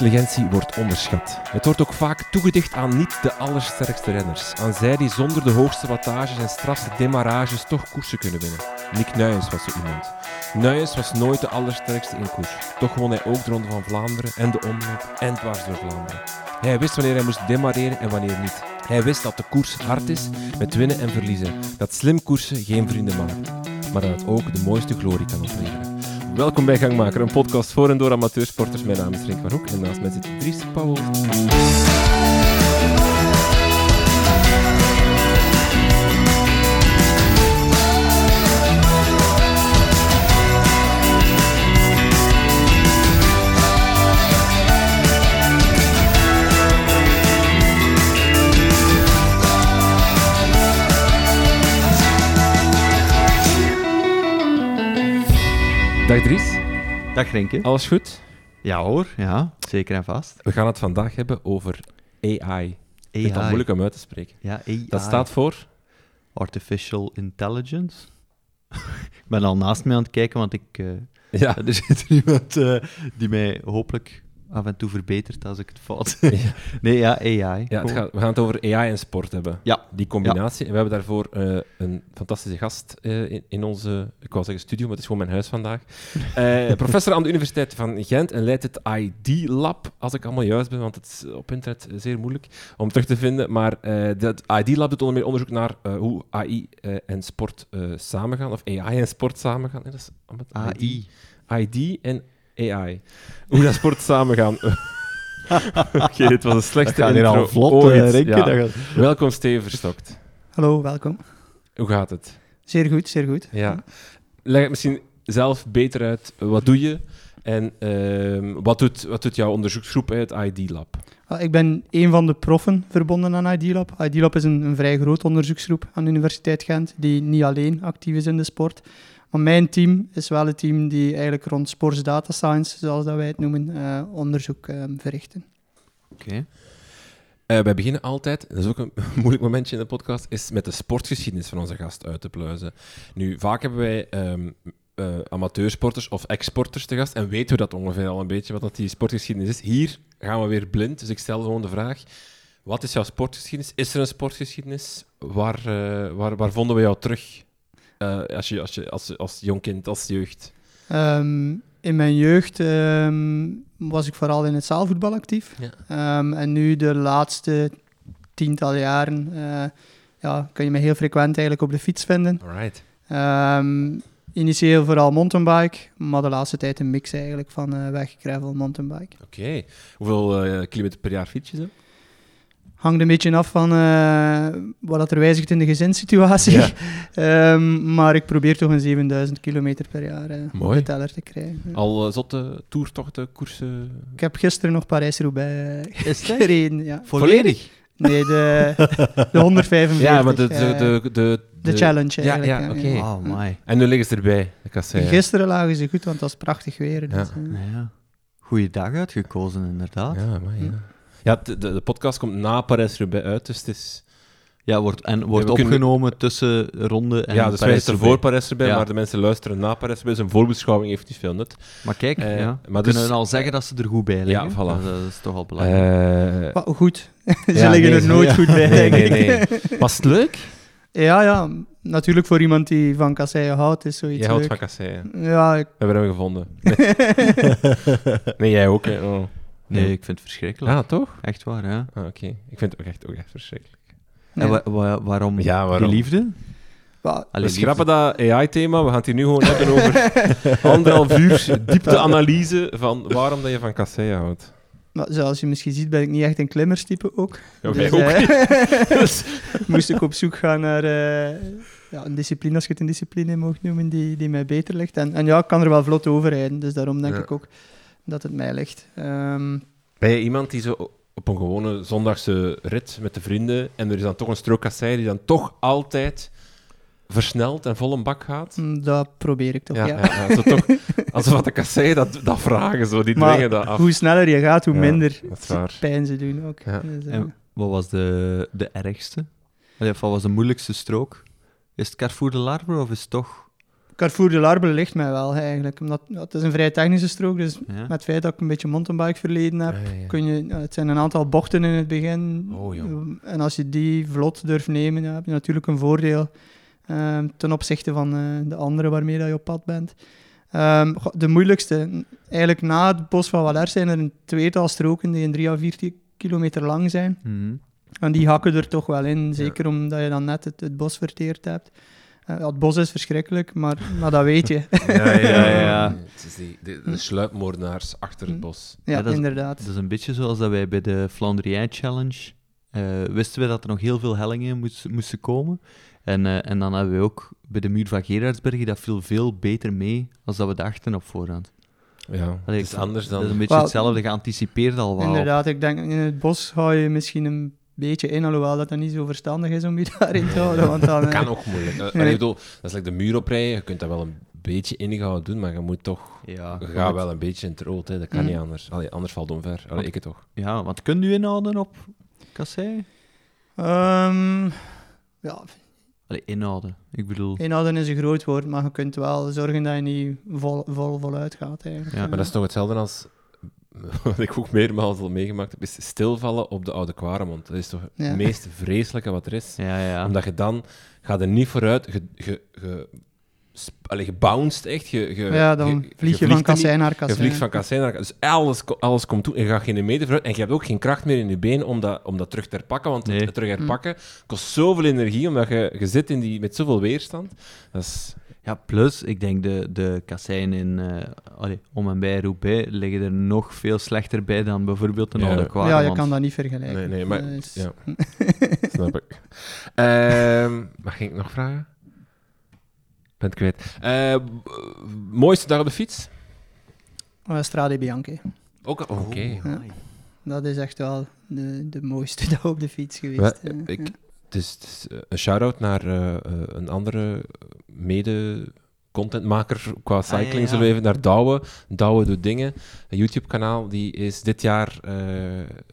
Koersintelligentie wordt onderschat. Het wordt ook vaak toegedicht aan niet de allersterkste renners. Aan zij die zonder de hoogste wattages en strafste demarages toch koersen kunnen winnen. Nick Nuyens was zo iemand. Nuyens was nooit de allersterkste in koers. Toch won hij ook de Ronde van Vlaanderen en de omloop en dwars door Vlaanderen. Hij wist wanneer hij moest demareren en wanneer niet. Hij wist dat de koers hard is, met winnen en verliezen. Dat slim koersen geen vrienden maakt. Maar dat het ook de mooiste glorie kan opleveren. Welkom bij Gangmaker, een podcast voor en door amateursporters. Mijn naam is Rink van Hoek en naast mij zit Dries Pauwels. Dag Dries, Dag Renke. alles goed? Ja hoor, ja, zeker en vast. We gaan het vandaag hebben over AI. Ik vind dat moeilijk om uit te spreken. Ja, AI. Dat staat voor... Artificial Intelligence. ik ben al naast mij aan het kijken, want ik, eh, Ja, er zit iemand eh, die mij hopelijk af en toe verbetert als ik het fout Ja. Nee, ja, AI. ja het gaat, we gaan het over AI en sport hebben. Ja. Die combinatie. En we hebben daarvoor eh, een fantastische gast eh, in, in onze, ik wou zeggen studio, maar het is gewoon mijn huis vandaag. Eh, professor aan de Universiteit van Gent en leidt het ID-lab, als ik allemaal juist ben, want het is op internet zeer moeilijk om terug te vinden. Maar dat ID-lab doet onder meer onderzoek naar hoe AI en sport samengaan, of AI en sport samengaan. Dat is AI. ID en AI. Hoe dat sport samengaan. Oké, dit was de Dat slechtste gaat hier intro al vlot, ooit. eh, Renke. Ja. dat gaat- Welkom, Steven Verstokt. Hallo, welkom. Hoe gaat het? Zeer goed, zeer goed. Ja. Leg het misschien zelf beter uit. Wat doe je? En ehm, wat, doet, wat doet jouw onderzoeksgroep, hè, het ID-lab? Ah, Ik ben een van de proffen verbonden aan ID-lab. ID-lab is een, een vrij groot onderzoeksgroep aan de Universiteit Gent, die niet alleen actief is in de sport. Maar mijn team is wel het team die eigenlijk rond sports data science, zoals dat wij het noemen, eh, onderzoek eh, verrichten. Oké. Eh, wij beginnen altijd, dat is ook een moeilijk momentje in de podcast, is met de sportgeschiedenis van onze gast uit te pluizen. Nu, vaak hebben wij ehm, eh, amateursporters of ex-sporters te gast en weten we dat ongeveer al een beetje, wat dat die sportgeschiedenis is. Hier gaan we weer blind, dus ik stel gewoon de vraag, wat is jouw sportgeschiedenis? Is er een sportgeschiedenis? Waar, waar, waar vonden we jou terug eh, als, je, als, je, als, als jong kind, als jeugd? Ehm, in mijn jeugd ehm, was ik vooral in het zaalvoetbal actief. Ja. Ehm, en nu de laatste tiental jaren eh, ja, kun je me heel frequent eigenlijk op de fiets vinden. Alright. Ehm, initieel vooral mountainbike, maar de laatste tijd een mix eigenlijk van eh weg, gravel, mountainbike. Oké. Hoeveel eh, kilometer per jaar fiets je zo? Hangt een beetje af van eh, wat dat er wijzigt in de gezinssituatie. Ja. Ehm, maar ik probeer toch een 7000 kilometer per jaar eh, op Mooi. de teller te krijgen. Al eh, zotte toertochten, koersen? Ik heb gisteren nog Parijs-Roubaix gereden. Ja. Volledig? Nee, de, de 145. Ja, maar de, de, de, de, de challenge Ja, eigenlijk. ja, oké. Oh my. En nu liggen ze erbij, de kasseien. Gisteren lagen ze goed, want het was prachtig weer. Dus, Ja. ja. Goeie dag uitgekozen, inderdaad. Ja, maar ja. Ja, de, podcast komt na Parijs-Roubaix uit, dus het is... wordt, en wordt kunnen- opgenomen tussen ronde en ja, dus wij zitten voor. Parijs-Roubaix, Ja. maar de mensen luisteren na Parijs-Roubaix. Dus een voorbeschouwing heeft niet veel nut. Maar kijk, Eh, ja. maar dus- kunnen al zeggen dat ze er goed bij liggen. Ja, voilà. Dat, dat is toch al belangrijk. Eh, Maar goed, ze Ja, liggen nee, er nooit ja. goed bij, nee, denk nee, ik. nee. Was het leuk? Ja, ja, natuurlijk voor iemand die van kasseien houdt, is zoiets Jij houdt leuk. van kasseien. Ja, ik, We hebben hem gevonden. Nee, nee jij ook, hè? Oh. Nee, ik vind het verschrikkelijk. Ja, toch? Echt waar, ja. Ah, Oké. Ik vind het ook echt, ook echt verschrikkelijk. nee. En wa- wa- waarom? Ja, waarom? Die liefde? Allee, we schrappen dat AI-thema. We gaan het hier nu gewoon hebben over anderhalf uur diepteanalyse van waarom dat je van kasseien houdt. maar zoals je misschien ziet, ben ik niet echt een klimmerstype ook. Ja, Dus, wij ook eh, Dus- moest ik op zoek gaan naar eh, ja, een discipline, als je het een discipline mag noemen, die, die mij beter ligt. En, en ja, ik kan er wel vlot overrijden, dus daarom denk Ja. ik ook dat het mij ligt. Ehm, Ben je iemand die zo op een gewone zondagse rit met de vrienden en er is dan toch een strook kassei die dan toch altijd versneld en vol een bak gaat? dat probeer ik toch, ja. ja, ja, ja, zo toch, als we wat de kassei dat, dat vragen, zo, die Maar dwingen dat af. Hoe sneller je gaat, hoe Ja, minder pijn ze doen ook. Ja. Dus, eh, En wat was de, de ergste? Allee, of wat was de moeilijkste strook? Is het Carrefour de Larbre of is het toch... Carrefour de Larbe ligt mij wel eigenlijk. Omdat, het is een vrij technische strook, dus Ja. met het feit dat ik een beetje mountainbike verleden heb, Ja, ja, ja. kun je, het zijn een aantal bochten in het begin. Oh, ja. En als je die vlot durft nemen, dan heb je natuurlijk een voordeel ehm, ten opzichte van eh, de andere waarmee dat je op pad bent. Ehm, de moeilijkste, eigenlijk na het bos van Valère zijn er een tweetal stroken die een 3 à 4 kilometer lang zijn. Mhm. En die hakken er toch wel in, zeker omdat je dan net het, het bos verteerd hebt. Eh, het bos is verschrikkelijk, maar, maar dat weet je. Ja, ja, ja. ja. Het is die, de, de sluipmoordenaars achter het bos. ja, Ja, dat is- inderdaad. Dat is een beetje zoals dat wij bij de Flandrien Challenge eh, wisten we dat er nog heel veel hellingen moest- moesten komen. En, eh, en dan hebben we ook bij de muur van Gerardsbergen, dat viel veel beter mee als dat we dachten op voorhand. Ja, Allee, het is anders Dat is dan... een beetje hetzelfde, geanticipeerd al wel. Inderdaad, ik denk in het bos hou je misschien een beetje in, alhoewel dat dat niet zo verstandig is om je daarin te houden. Want dan, eh, kan ook moeilijk. Eh, Nee. Bedoel, dat is like de muur oprijden. Je kunt dat wel een beetje ingehouden doen, maar je moet toch... Ja, Je gaat wel een beetje in het rood, hè. dat kan niet anders. Allee, anders valt het omver. Allee, ik het toch. Ja, want kun je inhouden op kassei? ehm, ja, Allee, inhouden. Ik bedoel... inhouden is een groot woord, maar je kunt wel zorgen dat je niet vol, vol, voluit gaat eigenlijk. Ja, Eh, Maar dat is toch hetzelfde als... Wat ik ook meermaals al meegemaakt heb, is stilvallen op de Oude Kwaremond. Dat is toch Ja. het meest vreselijke wat er is. Ja, ja. Omdat je dan... Gaat er niet vooruit. Je, je, je, sp- allee, je bounced echt. Je, je, ja, dan je- vlieg je, van er niet- kassei naar Je kassei. vliegt van kassei naar. Dus alles, alles komt toe en je gaat geen meter vooruit. En je hebt ook geen kracht meer in je been om dat, om dat terug te herpakken. Want Nee. het terug herpakken kost zoveel energie, omdat je, je zit in die, met zoveel weerstand. Dat is... Ja, plus, ik denk de, de kasseien in eh, allee, om en bij Roubaix liggen er nog veel slechter bij dan bijvoorbeeld een Ja. oude ja, je kan dat niet vergelijken. Nee, nee, maar... Is- Ja, snap ik. Ehm wat ging ik nog vragen? Ben het kwijt. Eh, mooiste dag op de fiets? Eh, Strade Bianchi. Ook al- Oké. Ja. Dat is echt wel de, de mooiste dag op de fiets geweest. Eh, ik- ja. Het is, het is, eh, een shout-out naar eh, eh, een andere mede-contentmaker qua ja, cycling, ja. zullen we even, naar Douwe. Douwe doet dingen. Een YouTube-kanaal, die is dit jaar eh,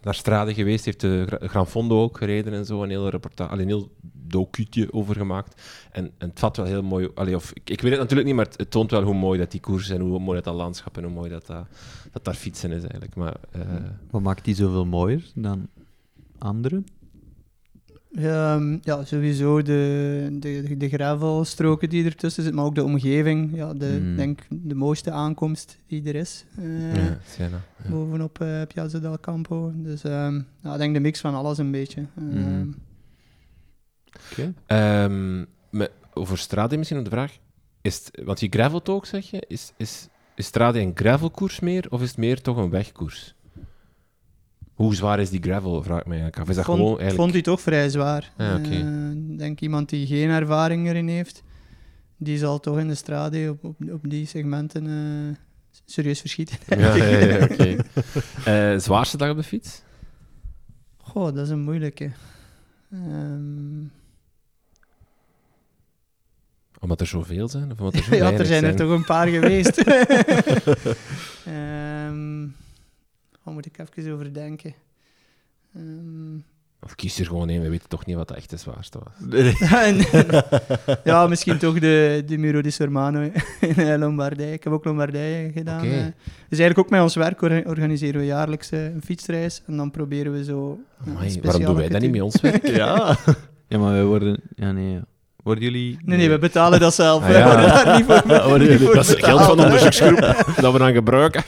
naar Strade geweest, heeft de Gra- Gran Fondo ook gereden en zo, een hele reportage, allee, een heel docuutje over gemaakt. En, en het vat wel heel mooi, allee, of, ik, ik weet het natuurlijk niet, maar het, het toont wel hoe mooi dat die koers en hoe mooi dat, dat landschap en hoe mooi dat, dat, dat daar fietsen is eigenlijk. Maar, eh, Wat maakt die zoveel mooier dan anderen? Ehm, ja, sowieso de, de, de gravelstroken die ertussen zitten, maar ook de omgeving. Ja, de, Mm. denk de mooiste aankomst die er is. eh, ja, Siena, ja. Bovenop eh Piazza del Campo. Dus ehm, ja, ik denk de mix van alles een beetje. Oké. Ehm, met- over Strade misschien nog de vraag. Is het, want die gravelt ook, zeg je. Is, is, is Strade een gravelkoers meer, of is het meer toch een wegkoers? Hoe zwaar is die gravel, vraag ik me eigenlijk af. Is dat vond, gewoon eigenlijk... vond hij toch vrij zwaar. Oké. Eh, Ik denk iemand die geen ervaring erin heeft, die zal toch in de strade op, op, op die segmenten eh, serieus verschieten. Ja, ja, ja, oké. Eh, zwaarste dag op de fiets? Goh, dat is een moeilijke. Ehm, Omdat er zoveel zijn? Of omdat er zo ja, er zijn er toch een paar geweest. Ehm Daar moet ik even over denken. Ehm, Of kies er gewoon één, we weten toch niet wat de echte zwaarste was. ja, misschien toch de, de Muro di Sormano in eh, Lombardije. Ik heb ook Lombardije gedaan. Oké. eh. Dus eigenlijk ook met ons werk or- organiseren we jaarlijks eh, een fietsreis. En dan proberen we zo... Amai, waarom doen wij dat niet met ons werk? ja. ja, maar wij worden... Ja, nee. ja. Worden jullie... Nee, nee, we betalen dat zelf. Ah, ja. daar niet voor, niet Dat is geld van onderzoeksgroep dat we dan gebruiken.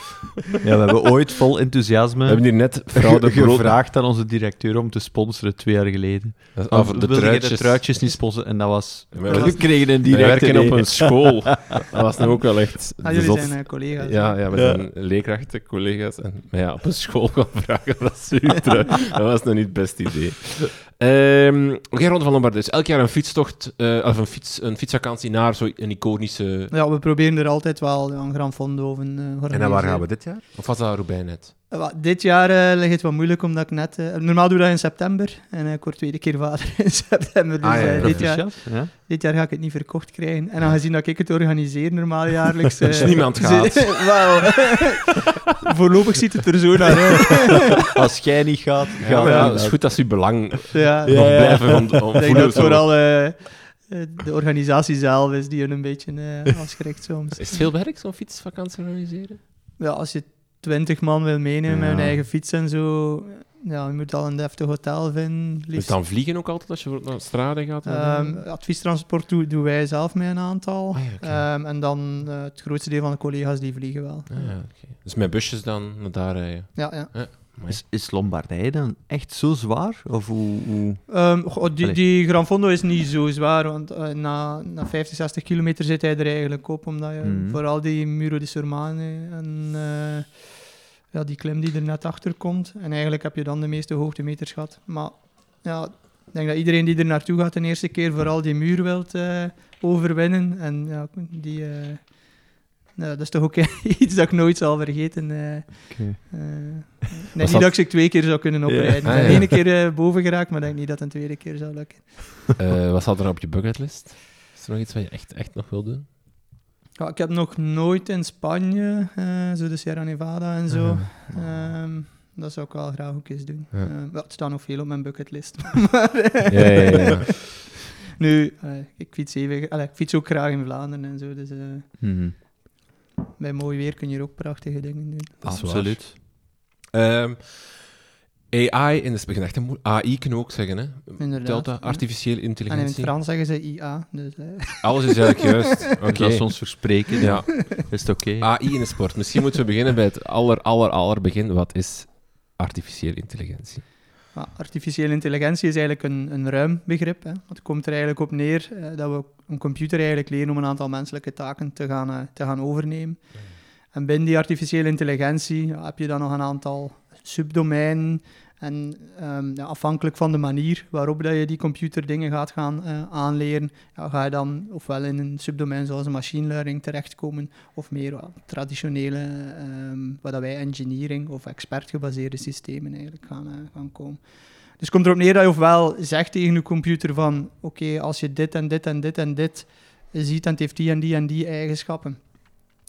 Ja, we hebben ooit vol enthousiasme We hebben hier net vrouw de brood... gevraagd aan onze directeur om te sponsoren twee jaar geleden. Of de wilden truitjes. de truitjes niet sponsoren en dat was... We We kregen een We directe werken op een school. Dat was nu ook wel echt Ah, jullie zijn eh, collega's. Ja, ja, we Ja. zijn leerkrachten, collega's. En, maar ja, op een school gaan vragen, dat is super. dat was nog niet het beste idee. Ehm Oké, Ronde van Lombardije. Dus elk jaar een fietstocht, eh, of een, fiets, een fietsvakantie naar zo'n iconische... Ja, we proberen er altijd wel een Gran Fondo of een uh, En naar waar gaan we dit jaar? Of was dat Roubaix net? Dit jaar eh, ligt het wat moeilijk, omdat ik net... eh, normaal doe ik dat in september. En eh, ik word tweede keer vader in september. Dus Ah, ja, dit, jaar, ja. dit jaar ga ik het niet verkocht krijgen. En aangezien dat ik het organiseer normaal jaarlijks... Dus niemand gaat. Wauw. Voorlopig ziet het er zo naar uit. Als jij niet gaat, Ja, het is goed als u belang Ja, nog blijven om, om Ik denk voelen. dat zo. vooral de organisatie zelf is die hun een beetje eh, afschrikt soms. Is het veel werk, zo'n fietsvakantie organiseren? Ja, als je twintig man wil meenemen met hun Ja. eigen fiets en zo, ja, je moet al een deftig hotel vinden. Dus Liefst. dan vliegen ook altijd als je voor- naar Strade gaat? Ehm, adviestransport doen, doen wij zelf met een aantal. Ah, ja. Ehm, en dan eh, het grootste deel van de collega's die vliegen wel. Ah, ja. Dus met busjes dan naar daar rijden? Ja, ja. Is, is Lombardije dan echt zo zwaar? Of hoe... hoe... Ehm, goh, die, die Gran Fondo is niet zo zwaar, want eh, na, na 50, 60 kilometer zit hij er eigenlijk op, omdat je Mhm. vooral die Muro di Sormane en eh, ja, die klim die er net achter komt. En eigenlijk heb je dan de meeste hoogtemeters gehad. Maar ja, ik denk dat iedereen die er naartoe gaat de eerste keer vooral die muur wilt eh, overwinnen. En ja, die... nou, dat is toch ook iets dat ik nooit zal vergeten. eh. Eh, dat- niet dat ik ze twee keer zou kunnen oprijden. Ik Ah, ja. ene keer eh, boven geraakt, maar denk niet dat een tweede keer zou lukken. Wat staat er op je bucketlist? Is er nog iets wat je echt, echt nog wil doen? Ja, ik heb nog nooit in Spanje, zo de Sierra Nevada en zo. Ehm, dat zou ik wel graag ook eens doen. Ja. Het staat nog veel op mijn bucketlist. maar, Ja, ja, nu, ik, fiets even, ik fiets ook graag in Vlaanderen en zo. Dus Mhm. Bij mooi weer kun je er ook prachtige dingen doen. Dat. Absoluut. Ehm, AI in de begin echt een AI kunnen we ook zeggen, hè? Inderdaad. Artificiële En in het intelligentie. Frans zeggen ze IA. Dus, eh, Alles is eigenlijk juist. Oké. Als we ons verspreken, Ja. is het oké. AI in de sport. Misschien moeten we beginnen bij het aller, aller, aller begin. Wat is artificiële intelligentie? Artificiële intelligentie is eigenlijk een, een ruim begrip. Hè. Het komt er eigenlijk op neer eh, dat we een computer eigenlijk leren om een aantal menselijke taken te gaan, eh, te gaan overnemen. En binnen die artificiële intelligentie ja, heb je dan nog een aantal subdomeinen. En ehm, afhankelijk van de manier waarop dat je die computer dingen gaat gaan eh, aanleren, ga je dan ofwel in een subdomein zoals machine learning terechtkomen, of meer traditionele, ehm, wat wij engineering of expert-gebaseerde systemen eigenlijk gaan, eh, gaan komen. Dus komt erop neer dat je ofwel zegt tegen je computer van, oké, als je dit en dit en dit en dit ziet en het heeft die en die en die eigenschappen,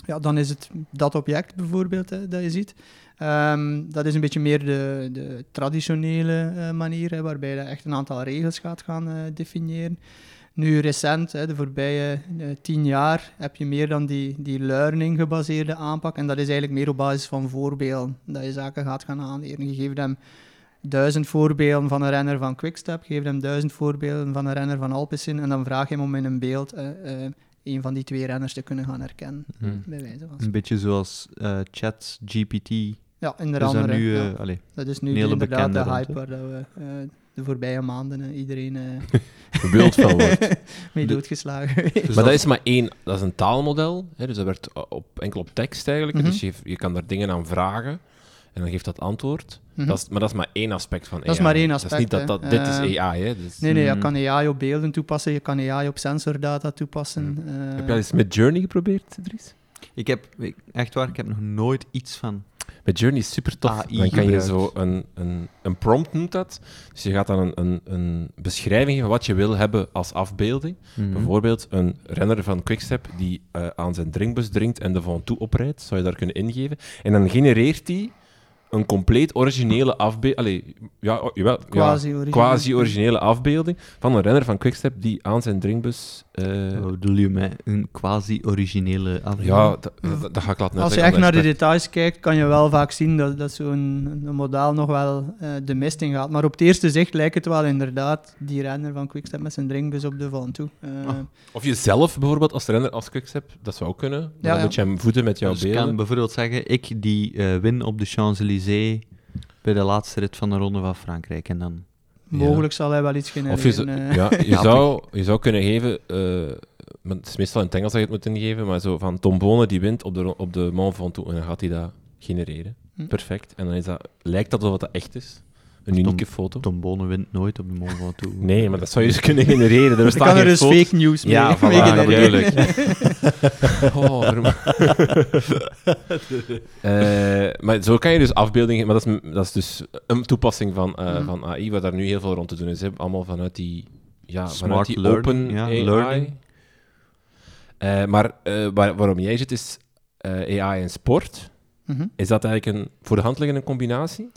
ja, dan is het dat object bijvoorbeeld hè, dat je ziet. Ehm, dat is een beetje meer de, de traditionele eh, manier, hè, waarbij je echt een aantal regels gaat gaan eh, definiëren. Nu recent, hè, de voorbije eh, tien jaar, heb je meer dan die, die learning-gebaseerde aanpak. En dat is eigenlijk meer op basis van voorbeelden, dat je zaken gaat gaan aanleren. Je geeft hem duizend voorbeelden van een renner van Quickstep, je geeft hem duizend voorbeelden van een renner van Alpecin, en dan vraag je hem om in een beeld een van die twee renners te kunnen gaan herkennen, Mhm. bij wijze van Een beetje zoals eh chat, GPT. Ja, onder dat andere. nu... ja. eh, allee, Dat is nu Een hele inderdaad de bekende hype rond, waar dat we eh, de voorbije maanden eh, iedereen eh, van wordt. mee doodgeslagen. Dus maar dat- is maar één, dat is een taalmodel. Hè, dus dat werkt op, enkel op tekst eigenlijk. Mhm. Dus je, je kan daar dingen aan vragen en dan geeft dat antwoord. Mhm. dat is, maar dat is maar één aspect van AI. Dat is maar één Dat is aspect, niet dat, dat dit is AI. Hè. Dus, Nee, nee, je Mhm. kan AI op beelden toepassen, je kan AI op sensordata toepassen. eh, Heb al eens met Journey geprobeerd, Dries? Ik heb, echt waar, ik heb nog nooit iets van... Met Journey is super tof. AI dan kan je zo een, een, een prompt noemt dat. Dus je gaat dan een, een, een beschrijving geven van wat je wil hebben als afbeelding. Mhm. Bijvoorbeeld een renner van Quickstep die eh, aan zijn drinkbus drinkt en de Ventoux oprijdt, zou je daar kunnen ingeven. En dan genereert hij een compleet originele afbeelding. Ja, ja, Quasi-origineel. quasi-originele afbeelding van een renner van Quickstep die aan zijn drinkbus... eh, Wat bedoel je met een quasi-originele afbeelding? ja, dat, dat, dat ga ik laten Als je echt naar de details kijkt, kan je wel vaak zien dat, dat zo'n een model nog wel eh, de mist in gaat. Maar op het eerste zicht lijkt het wel inderdaad die renner van Quickstep met zijn drinkbus op de van toe. Eh, Ah. Of jezelf bijvoorbeeld als renner als Quickstep, dat zou ook kunnen. Dan Ja, ja. moet je hem voeden met jouw Dus ik kan bijvoorbeeld zeggen, ik die eh, win op de Champs-Élysées bij de laatste rit van de Ronde van Frankrijk. En dan... mogelijk zal hij wel iets Of genereren. je, zou- eh. ja, je, Ja, zou, je zou kunnen geven, eh, maar het is meestal in het Engels dat je het moet ingeven, maar zo van Tom Bonen die wint op de, op de Mont Ventoux en dan gaat hij dat genereren. Hm. Perfect. En dan is dat, lijkt dat alsof dat echt is. Een unieke foto. Tom Bonen wint nooit op de Mont Ventoux. Nee, maar dat zou je eens kunnen genereren. Er Je bestaan kan er geen dus fake news mee, Ja, voilà, mee genereren. natuurlijk. Oh, Eh, maar zo kan je dus afbeeldingen... Maar dat is, dat is dus een toepassing van, eh, Mhm. van AI, waar daar nu heel veel rond te doen is. Hè. Allemaal vanuit die, ja, vanuit Smart die learning, open ja, AI. learning. Eh, maar eh, waar, waarom jij zit, is eh, AI en sport. Mhm. Is dat eigenlijk een voor de hand liggende combinatie?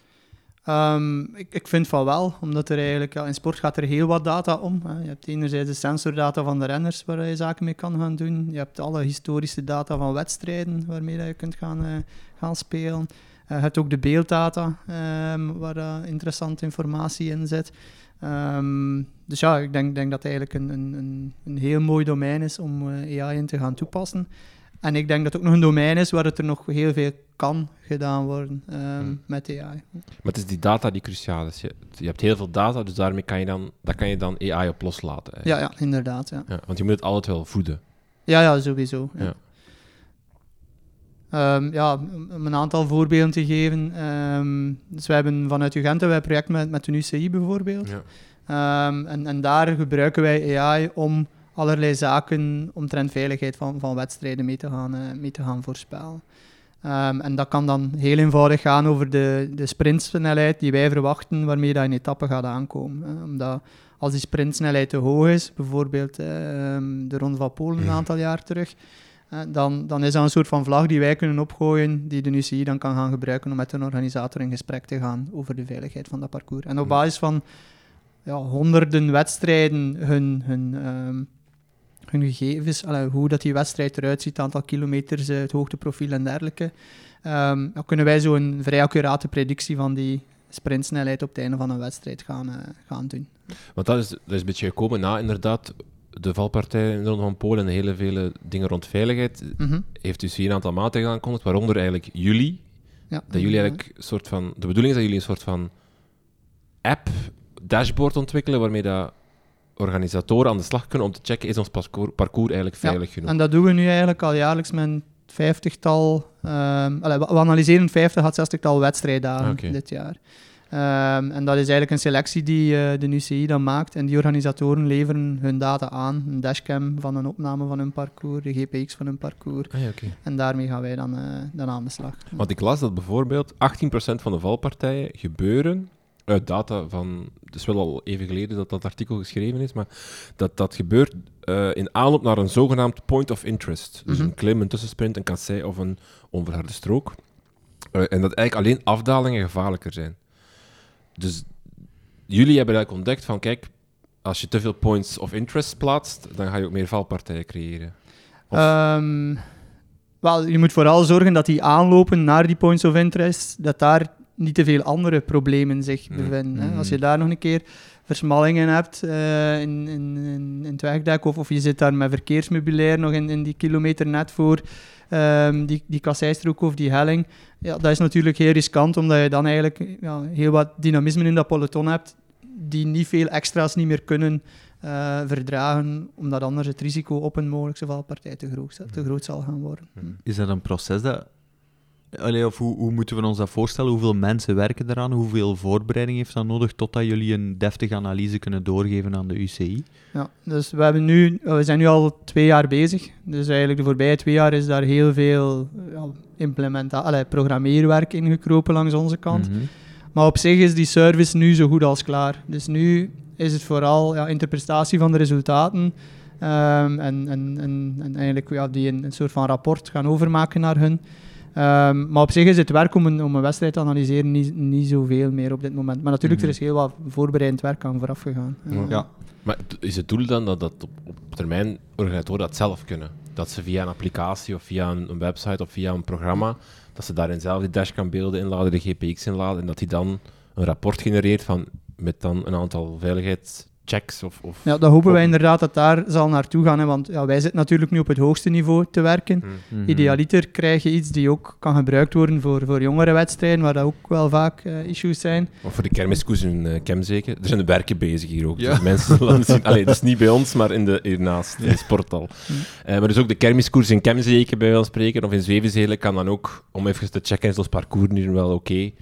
Ehm, ik, vind van wel, omdat er eigenlijk, in sport gaat er heel wat data om. Hè. Je hebt enerzijds de sensordata van de renners, waar je zaken mee kan gaan doen. Je hebt alle historische data van wedstrijden, waarmee je kunt gaan, eh, gaan spelen. Eh, je hebt ook de beelddata, ehm, waar uh, interessante informatie in zit. Ehm, dus ja, ik denk, denk dat het eigenlijk een, een, een heel mooi domein is om AI in te gaan toepassen. En ik denk dat het ook nog een domein is waar het er nog heel veel kan gedaan worden um, met AI. Maar het is die data die cruciaal is. Je, je, hebt heel veel data, dus daarmee kan je dan, daar kan je dan AI op loslaten. Ja, ja, inderdaad. Ja. ja. want je moet het altijd wel voeden. Ja, ja sowieso. Ja. ja. Um, ja, om een aantal voorbeelden te geven. Um, dus we hebben vanuit Ugente een project met, met de UCI bijvoorbeeld. Ja. en, en daar gebruiken wij AI om allerlei zaken omtrent veiligheid van, van wedstrijden mee te gaan, uh, mee te gaan voorspellen. Um, en dat kan dan heel eenvoudig gaan over de, de sprintsnelheid die wij verwachten waarmee dat een etappe gaat aankomen. Uh, omdat als die sprintsnelheid te hoog is, bijvoorbeeld uh, de Ronde van Polen een aantal jaar terug, eh, dan, dan is dat een soort van vlag die wij kunnen opgooien, die de UCI dan kan gaan gebruiken om met een organisator in gesprek te gaan over de veiligheid van dat parcours. En op basis van ja, honderden wedstrijden hun, hun um, hun gegevens, allee, hoe dat die wedstrijd eruit ziet, het aantal kilometers, eh, het hoogteprofiel en dergelijke, um, dan kunnen wij zo een vrij accurate predictie van die sprintsnelheid op het einde van een wedstrijd gaan, uh, gaan doen. Want dat is, dat is een beetje gekomen na inderdaad de valpartij in de Ronde van Polen en hele vele dingen rond veiligheid. Mm -hmm. Heeft dus hier een aantal maatregelen aangekondigd, waaronder eigenlijk jullie. Ja, dat jullie eigenlijk een soort van... De bedoeling is dat jullie een soort van app, dashboard ontwikkelen, waarmee dat organisatoren aan de slag kunnen om te checken, is ons parcours, parcours eigenlijk veilig ja, genoeg? En dat doen we nu eigenlijk al jaarlijks met een vijftigtal... Um, we analyseren vijftig à zestigtal wedstrijddagen okay. dit jaar. Um, en dat is eigenlijk een selectie die uh, de UCI dan maakt. En die organisatoren leveren hun data aan. Een dashcam van een opname van hun parcours, de GPX van hun parcours. Ah, ja, okay. En daarmee gaan wij dan, uh, dan aan de slag. Want ik las dat bijvoorbeeld 18% van de valpartijen gebeuren uit data van, het is wel al even geleden dat dat artikel geschreven is, maar dat dat gebeurt uh, in aanloop naar een zogenaamd point of interest. Dus mm -hmm. een klim, een tussensprint, een kassei of een onverharde strook. Uh, en dat eigenlijk alleen afdalingen gevaarlijker zijn. Dus jullie hebben eigenlijk ontdekt van, kijk, als je te veel points of interest plaatst, dan ga je ook meer valpartijen creëren. Of... Um, wel, je moet vooral zorgen dat die aanlopen naar die points of interest, dat daar niet te veel andere problemen zich mm. bevinden. Hè. Als je daar nog een keer versmallingen hebt uh, in, in, in, in, het wegdek, of, of je zit daar met verkeersmeubilair nog in, in die kilometer net voor um, die, die kasseistrook of die helling, ja, dat is natuurlijk heel riskant, omdat je dan eigenlijk ja, heel wat dynamisme in dat peloton hebt, die niet veel extra's niet meer kunnen uh, verdragen, omdat anders het risico op een mogelijke valpartij te groot, te groot zal gaan worden. Is dat een proces dat Allee, of hoe, hoe, moeten we ons dat voorstellen? Hoeveel mensen werken eraan? Hoeveel voorbereiding heeft dat nodig totdat jullie een deftige analyse kunnen doorgeven aan de UCI? Ja, dus we, hebben nu, we zijn nu al twee jaar bezig. Dus eigenlijk de voorbije twee jaar is daar heel veel ja, implementa- programmeerwerk ingekropen langs onze kant. -hmm. Maar op zich is die service nu zo goed als klaar. Dus nu is het vooral ja, interpretatie van de resultaten. Um, en, en, en, en, eigenlijk ja, die een, een soort van rapport gaan overmaken naar hun. Um, maar op zich is het werk om een, om een wedstrijd te analyseren niet, niet zoveel meer op dit moment. Maar natuurlijk, mm -hmm. er is heel wat voorbereidend werk aan vooraf gegaan. Ja. Uh, ja. Maar is het doel dan dat, dat op, op termijn organisatoren dat zelf kunnen? Dat ze via een applicatie of via een, een, website of via een programma, dat ze daarin zelf die dashcam-beelden inladen, de GPX inladen, en dat die dan een rapport genereert van, met dan een aantal veiligheids checks? Of, of ja, dat hopen wij inderdaad dat daar zal naartoe gaan. Hè, want ja, wij zitten natuurlijk nu op het hoogste niveau te werken. Mm -hmm. Idealiter krijg je iets die ook kan gebruikt worden voor, voor jongere wedstrijden, waar dat ook wel vaak uh, issues zijn. Of voor de kermiskoers in uh, Kem zeker. Er zijn de werken bezig hier ook. Ja. Dus mensen zullen zien. Allee, dat is niet bij ons, maar in de, hiernaast, in de sportal. Mm. Uh, maar dus ook de kermiskoers in Kemzeke, bij wel spreken, of in Zwevenzelen, kan dan ook, om even te checken, is ons parcours nu wel oké. Okay.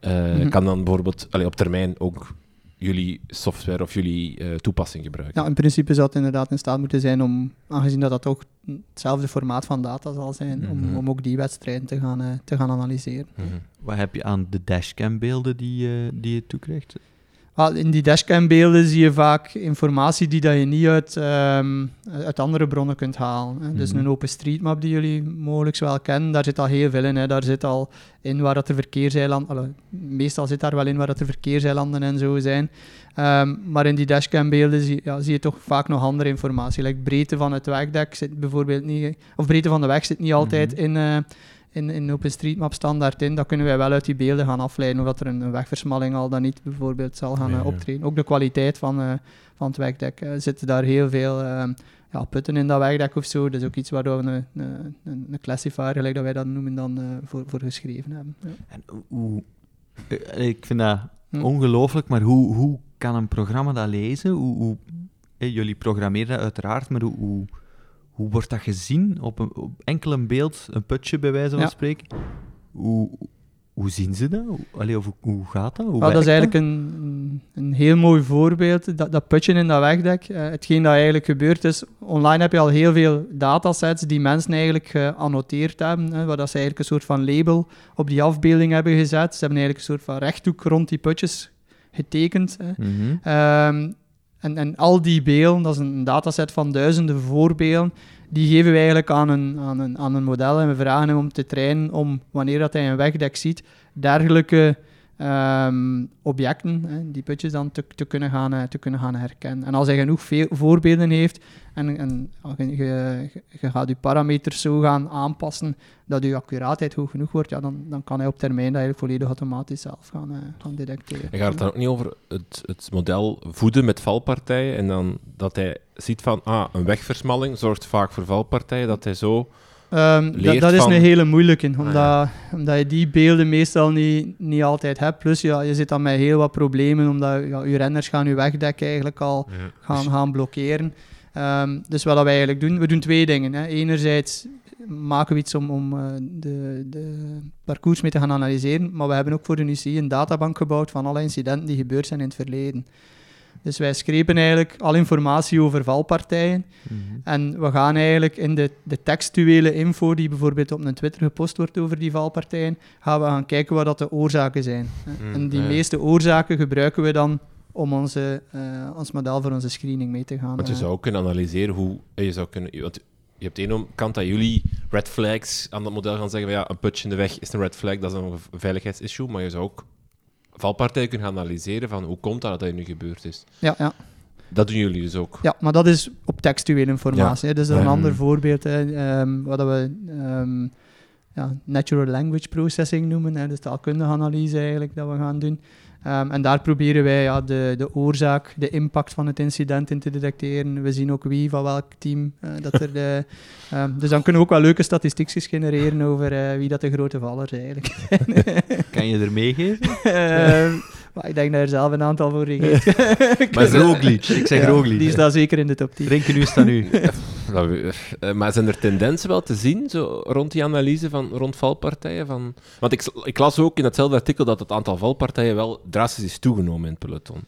Mm -hmm. Kan dan bijvoorbeeld allee, op termijn ook jullie software of jullie uh, toepassing gebruiken. Ja, in principe zou het inderdaad in staat moeten zijn om, aangezien dat dat ook hetzelfde formaat van data zal zijn, mm -hmm. om, Mhm. om ook die wedstrijden te gaan, uh, te gaan analyseren. Wat heb je aan de dashcam-beelden die, uh, die je toekrijgt? Wel, in die dashcam-beelden zie je vaak informatie die dat je niet uit, ehm, uit andere bronnen kunt halen. Hè. Dus Mhm. een OpenStreetMap die jullie mogelijk wel kennen, daar zit al heel veel in. Hè. Daar zit al in waar dat de verkeerseilanden... allee, Meestal zit daar wel in waar dat de verkeerseilanden en zo zijn. Ehm, maar in die dashcam-beelden zie, ja, zie je toch vaak nog andere informatie. Like breedte van het wegdek zit bijvoorbeeld niet... Of breedte van de weg zit niet altijd Mhm. in... eh, in, in OpenStreetMap standaard in, dat kunnen wij wel uit die beelden gaan afleiden, of dat er een, een wegversmalling al dan niet bijvoorbeeld zal gaan Ja, eh, ja. optreden. Ook de kwaliteit van, eh, van het wegdek. Er zitten daar heel veel eh, ja, putten in dat wegdek of zo. Dat is ook iets waar we een, een, een, classifier, gelijk dat wij dat noemen, dan eh, voor, voor geschreven hebben. Ja. En hoe... eh, Ik vind dat Hm. ongelooflijk, maar hoe, hoe kan een programma dat lezen? Hoe, hoe, eh, jullie programmeren dat uiteraard, maar hoe, hoe, hoe wordt dat gezien op, een, op enkel een beeld, een putje bij wijze van Ja. spreken? Hoe, hoe zien ze dat? Hoe, allee, of hoe, gaat dat? Hoe Wel, dat is eigenlijk een, een, een heel mooi voorbeeld, dat, dat putje in dat wegdek. Eh, hetgeen dat eigenlijk gebeurd is, online heb je al heel veel datasets die mensen eigenlijk geannoteerd hebben, hè, waar dat ze eigenlijk een soort van label op die afbeelding hebben gezet. Ze hebben eigenlijk een soort van rechthoek rond die putjes getekend. Hè. Mhm. Ehm, en, en al die beelden, dat is een dataset van duizenden voorbeelden, die geven we eigenlijk aan een, aan een, aan een model. En we vragen hem om te trainen om, wanneer dat hij een wegdek ziet, dergelijke ehm, objecten, die putjes dan te, kunnen gaan, eh, te kunnen gaan herkennen. En als hij genoeg voorbeelden heeft en, en je gaat je parameters zo gaan aanpassen dat je accuraatheid hoog genoeg wordt, ja, dan, dan kan hij op termijn dat eigenlijk volledig automatisch zelf gaan, eh, gaan detecteren. En gaat het dan ook niet over het, het model voeden met valpartijen en dan dat hij ziet van, ah, een wegversmalling zorgt vaak voor valpartijen, dat hij zo... Ehm, dat, dat is een hele moeilijke, omdat, ja. omdat je die beelden meestal niet, niet altijd hebt. Plus ja, je zit dan met heel wat problemen, omdat ja, je renners gaan je wegdek eigenlijk al gaan, gaan blokkeren. Ehm, dus wat wij eigenlijk doen, we doen twee dingen. Hè. Enerzijds maken we iets om, om eh, de, de parcours mee te gaan analyseren, maar we hebben ook voor de UCI een databank gebouwd van alle incidenten die gebeurd zijn in het verleden. Dus wij screpen eigenlijk al informatie over valpartijen Mhm. en we gaan eigenlijk in de, de textuele info die bijvoorbeeld op een Twitter gepost wordt over die valpartijen, gaan we gaan kijken wat dat de oorzaken zijn. Mm, en die ja. meeste oorzaken gebruiken we dan om onze, eh, ons model voor onze screening mee te gaan. Want je eh, zou kunnen analyseren hoe... eh, Je zou kunnen... Want je hebt één kant dat jullie red flags aan dat model gaan zeggen van ja, een putje in de weg is een red flag, dat is een veiligheidsissue, maar je zou ook valpartijen kunnen gaan analyseren van hoe komt dat dat dat nu gebeurd is. ja, ja. Dat doen jullie dus ook. ja, maar dat is op textuele informatie. hè. Dus dat is een ander voorbeeld. Hè. ehm, wat dat we ehm, ja, natural language processing noemen. Hè. Dus taalkundige analyse eigenlijk dat we gaan doen. Ehm, en daar proberen wij ja, de, de oorzaak, de impact van het incident in te detecteren. We zien ook wie van welk team eh, dat er de... ehm, dus dan kunnen we ook wel leuke statistiekjes genereren over eh, wie dat de grote vallers eigenlijk Kan je er meegeven? Maar ik denk dat je er zelf een aantal voor regeert. Maar Roglic, ik zeg Ja, Roglic. Die staat zeker in de top 10. Renken nu staan nu. Eh, maar zijn er tendensen wel te zien zo, rond die analyse van rond valpartijen? Van... Want ik, ik las ook in datzelfde artikel dat het aantal valpartijen wel drastisch is toegenomen in het peloton.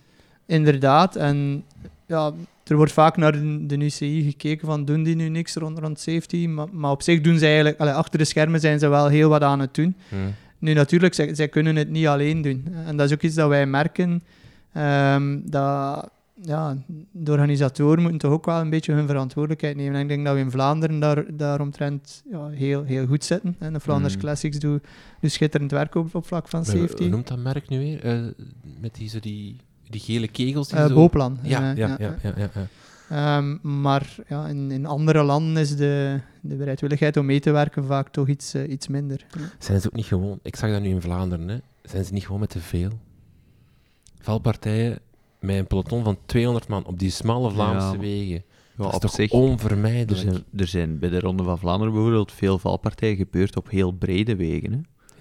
Inderdaad. En ja, er wordt vaak naar de, de UCI gekeken van doen die nu niks rond, rond safety. Maar, maar op zich doen ze eigenlijk... allee, achter de schermen zijn ze wel heel wat aan het doen. Nu natuurlijk, zij, zij kunnen het niet alleen doen. En dat is ook iets dat wij merken. ehm, dat ja, de organisatoren moeten toch ook wel een beetje hun verantwoordelijkheid nemen. En ik denk dat we in Vlaanderen daar, daaromtrent ja, heel, heel goed zitten. En de Flanders Mm. Classics doen, doen schitterend werk op, op vlak van Maar Hoe safety. noemt dat merk nu weer? Eh, met die, zo die, die gele kegels? Die Eh zo... Boplan. Ja, Eh, ja, ja, ja, ja, ja. Ehm, maar ja, in, in andere landen is de, de bereidwilligheid om mee te werken vaak toch iets, eh, iets minder. Zijn ze ook niet gewoon... Ik zag dat nu in Vlaanderen, hè. Zijn ze niet gewoon met te veel? Valpartijen met een peloton van 200 man op die smalle Vlaamse Ja, wegen. Ja, dat is op toch zich, er onvermijdelijk? zijn, er zijn bij de Ronde van Vlaanderen bijvoorbeeld veel valpartijen gebeurd op heel brede wegen. Hè?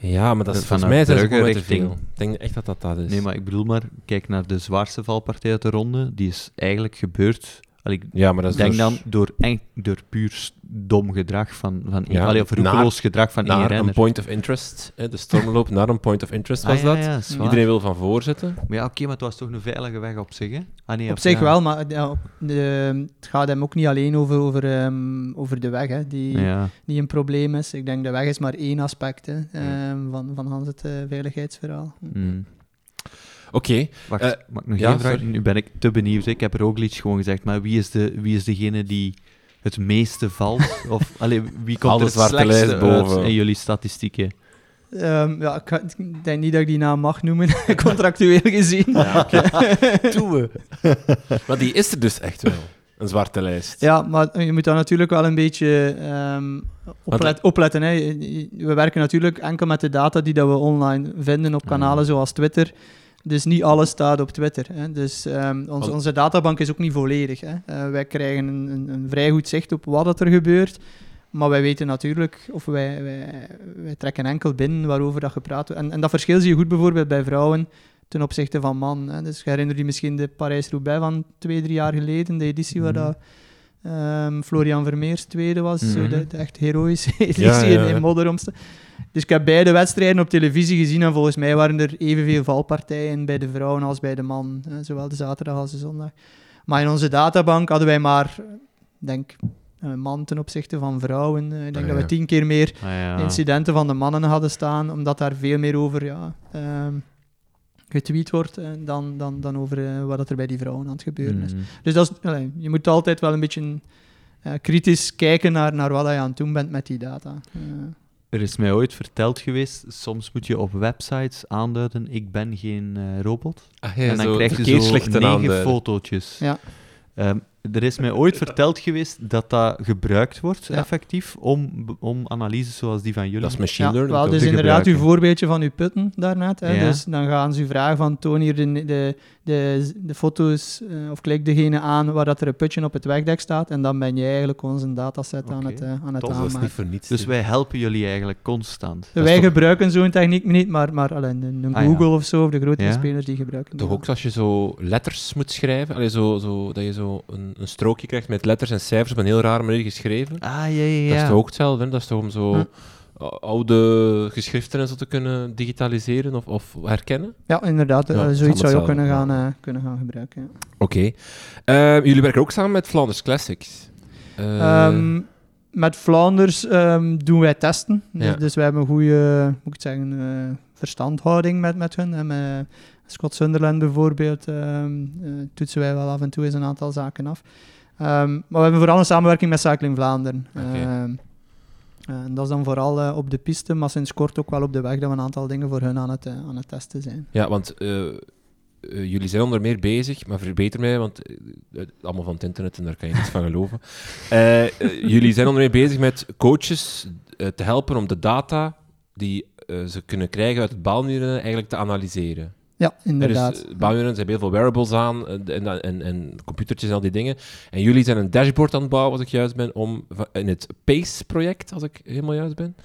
Ja, maar dat is, Vanuit volgens mij zijn ze Brugge gewoon met te richting- veel. Ik denk echt dat dat dat is. Nee, maar ik bedoel maar, kijk naar de zwaarste valpartij uit de ronde. Die is eigenlijk gebeurd. Allee, ik Ja, maar dat is denk dus dan door, door puur dom gedrag van, van Ja, allee, of roekeloos gedrag van naar een renner. point of interest. Hè, de stormloop naar een point of interest Ah, was ja, dat. Iedereen wil van voorzitten. Maar ja, oké, maar het was toch een veilige weg op zich, hè? Ah, nee, Op zich ja. wel, maar ja, de- het gaat hem ook niet alleen over, over, ehm, over de weg, hè, die, Ja. die een probleem is. Ik denk de weg is maar één aspect hè, Hmm. ehm, van, van Hans het eh, veiligheidsverhaal. Mm. Oké, Wacht, Eh, mag ik nog ja, één vraag? sorry. Nu ben ik te benieuwd. Ik heb Roglic gewoon gezegd, maar wie is, de, wie is degene die het meeste valt? Of allee, wie komt Alle er het zwarte slechtste boven. in jullie statistieken? Ehm, ja, ik, denk niet dat ik die naam mag noemen, contractueel gezien. Doen we. maar die is er dus echt wel. Een zwarte lijst. Ja, maar je moet daar natuurlijk wel een beetje ehm, oplet- opletten. Hè. We werken natuurlijk enkel met de data die dat we online vinden op kanalen zoals Twitter. Dus niet alles staat op Twitter. Hè. Dus ehm, onze, databank is ook niet volledig. Hè. Eh, wij krijgen een, een, een vrij goed zicht op wat dat er gebeurt. Maar wij weten natuurlijk, of wij, wij, wij trekken enkel binnen waarover dat gepraat wordt. En, en dat verschil zie je goed bijvoorbeeld bij vrouwen ten opzichte van man. Hè. Dus je herinnert je misschien de Parijs-Roubaix van twee, drie jaar geleden, de editie waar Mhm. dat, ehm, Florian Vermeers tweede was. Zo Mhm. de, de echt heroïsche editie Ja, ja, in, ja. in. Dus ik heb beide wedstrijden op televisie gezien en volgens mij waren er evenveel valpartijen bij de vrouwen als bij de man. Zowel de zaterdag als de zondag. Maar in onze databank hadden wij maar, ik denk, een man ten opzichte van vrouwen. Eh, Ik denk Ah, dat we tien keer meer Ah, ja. incidenten van de mannen hadden staan, omdat daar veel meer over ja, ehm, getweet wordt eh, dan, dan, dan over eh, wat er bij die vrouwen aan het gebeuren is. Mhm. Dus dat is, allee, je moet altijd wel een beetje eh, kritisch kijken naar, naar wat je aan het doen bent met die data. Eh, Er is mij ooit verteld geweest, soms moet je op websites aanduiden, ik ben geen eh, robot. Ah, ja, en dan zo krijg je zo negen aanduiden. fotootjes. Ja. Ehm, er is mij ooit verteld geweest dat dat gebruikt wordt, Ja. effectief, om, om analyses zoals die van jullie. Dat is machine ja, learning. wel, toch? dus te inderdaad, uw voorbeeldje van uw putten daarnet. Hè, Ja. Dus dan gaan ze u vragen van toon hier de, de, de, de foto's eh, of klik degene aan waar dat er een putje op het wegdek staat en dan ben je eigenlijk onze dataset aan het, eh, aan het Toch, dat is aanmaken. niet voor niets. Dus wij helpen jullie eigenlijk constant. Wij toch- gebruiken zo'n techniek niet, maar, maar alleen een, Ah, ja. Google of zo, of de grotere Ja. spelers die gebruiken. Toch ook als je zo letters moet schrijven, allee, zo, zo, dat je zo een, een strookje krijgt met letters en cijfers op een heel rare manier geschreven. Ah, ja, ja, Dat is ja. toch ook hetzelfde, hè? dat is toch om zo Hm. oude geschriften en zo te kunnen digitaliseren of, of herkennen? Ja, inderdaad. eh, Ja, zoiets zou je ook kunnen gaan, eh, kunnen gaan gebruiken. Ja. Oké. Eh, jullie werken ook samen met Flanders Classics. Eh, Ehm, met Vlaanders ehm, doen wij testen. Dus, Ja. dus wij hebben een goede moet ik het zeggen, eh, verstandhouding met, met hun. En met Scott Sunderland bijvoorbeeld ehm, eh, toetsen wij wel af en toe eens een aantal zaken af. Ehm, maar we hebben vooral een samenwerking met Cycling Vlaanderen. Ehm, en dat is dan vooral eh, op de piste, maar sinds kort ook wel op de weg dat we een aantal dingen voor hun aan het, eh, aan het testen zijn. Ja, want jullie zijn onder meer bezig, maar verbeter mij, want allemaal van het internet en daar kan je niets van geloven. Jullie zijn onder meer bezig met coaches te helpen om de data die ze kunnen krijgen uit het baalmuren eigenlijk te analyseren. Ja, Er inderdaad. ze hebben heel veel wearables aan eh, en, en, en computertjes en al die dingen. En jullie zijn een dashboard aan het bouwen, als ik juist ben, om, in het PACE-project, als ik helemaal juist ben,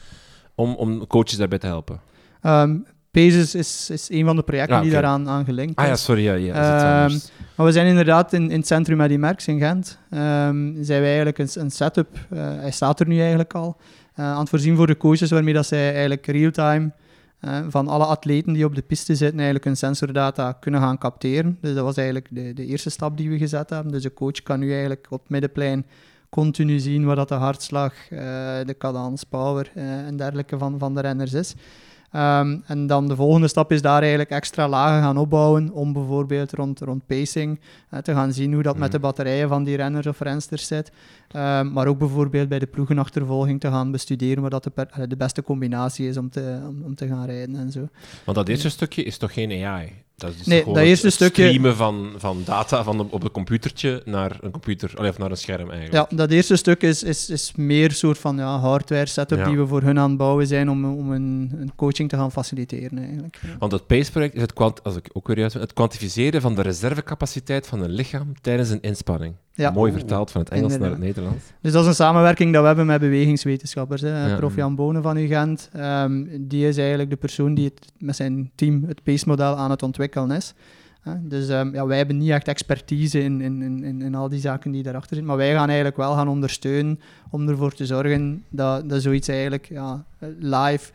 om, om coaches daarbij te helpen. Ehm Paces is, is een van de projecten Ah, die daaraan aan gelinkt Ah ja, sorry, ja, ja Ehm. Maar we zijn inderdaad in, in het centrum met die Merks in Gent. ehm, zijn wij eigenlijk een, een setup, eh, hij staat er nu eigenlijk al, eh, aan het voorzien voor de coaches, waarmee dat zij eigenlijk real-time van alle atleten die op de piste zitten, eigenlijk hun sensordata kunnen gaan capteren. Dus dat was eigenlijk de, de eerste stap die we gezet hebben. Dus de coach kan nu eigenlijk op middenplein continu zien wat dat de hartslag, eh, de cadans, power eh, en dergelijke van, van de renners is. Ehm, en dan de volgende stap is daar eigenlijk extra lagen gaan opbouwen om bijvoorbeeld rond, rond pacing eh, te gaan zien hoe dat met Mhm. de batterijen van die renners of rensters zit. Ehm, maar ook bijvoorbeeld bij de ploegenachtervolging te gaan bestuderen wat dat de, per- de beste combinatie is om te, om, om te gaan rijden en zo. Want dat eerste stukje is toch geen AI? Dat is Nee, dat het- eerste het stukje- streamen van, van data van de- op een computertje naar een computer, of naar een scherm eigenlijk. Ja, dat eerste stuk is, is, is meer een soort van ja, hardware setup Ja. die we voor hun aan het bouwen zijn om, om een, een coaching te gaan faciliteren eigenlijk. Want het PACE-project is het, kwant- als ik ook weer juist het kwantificeren van de reservecapaciteit van een lichaam tijdens een inspanning. Ja. Mooi vertaald van het Engels naar het. Nederlands. Dus dat is een samenwerking dat we hebben met bewegingswetenschappers. Hè. Ja. Prof. Jan Bonen van UGent, ehm, die is eigenlijk de persoon die het, met zijn team het PACE-model aan het ontwikkelen is. Dus ehm, ja, wij hebben niet echt expertise in, in, in, in- al die zaken die daarachter zitten, maar wij gaan eigenlijk wel gaan ondersteunen om ervoor te zorgen dat, dat zoiets eigenlijk ja, live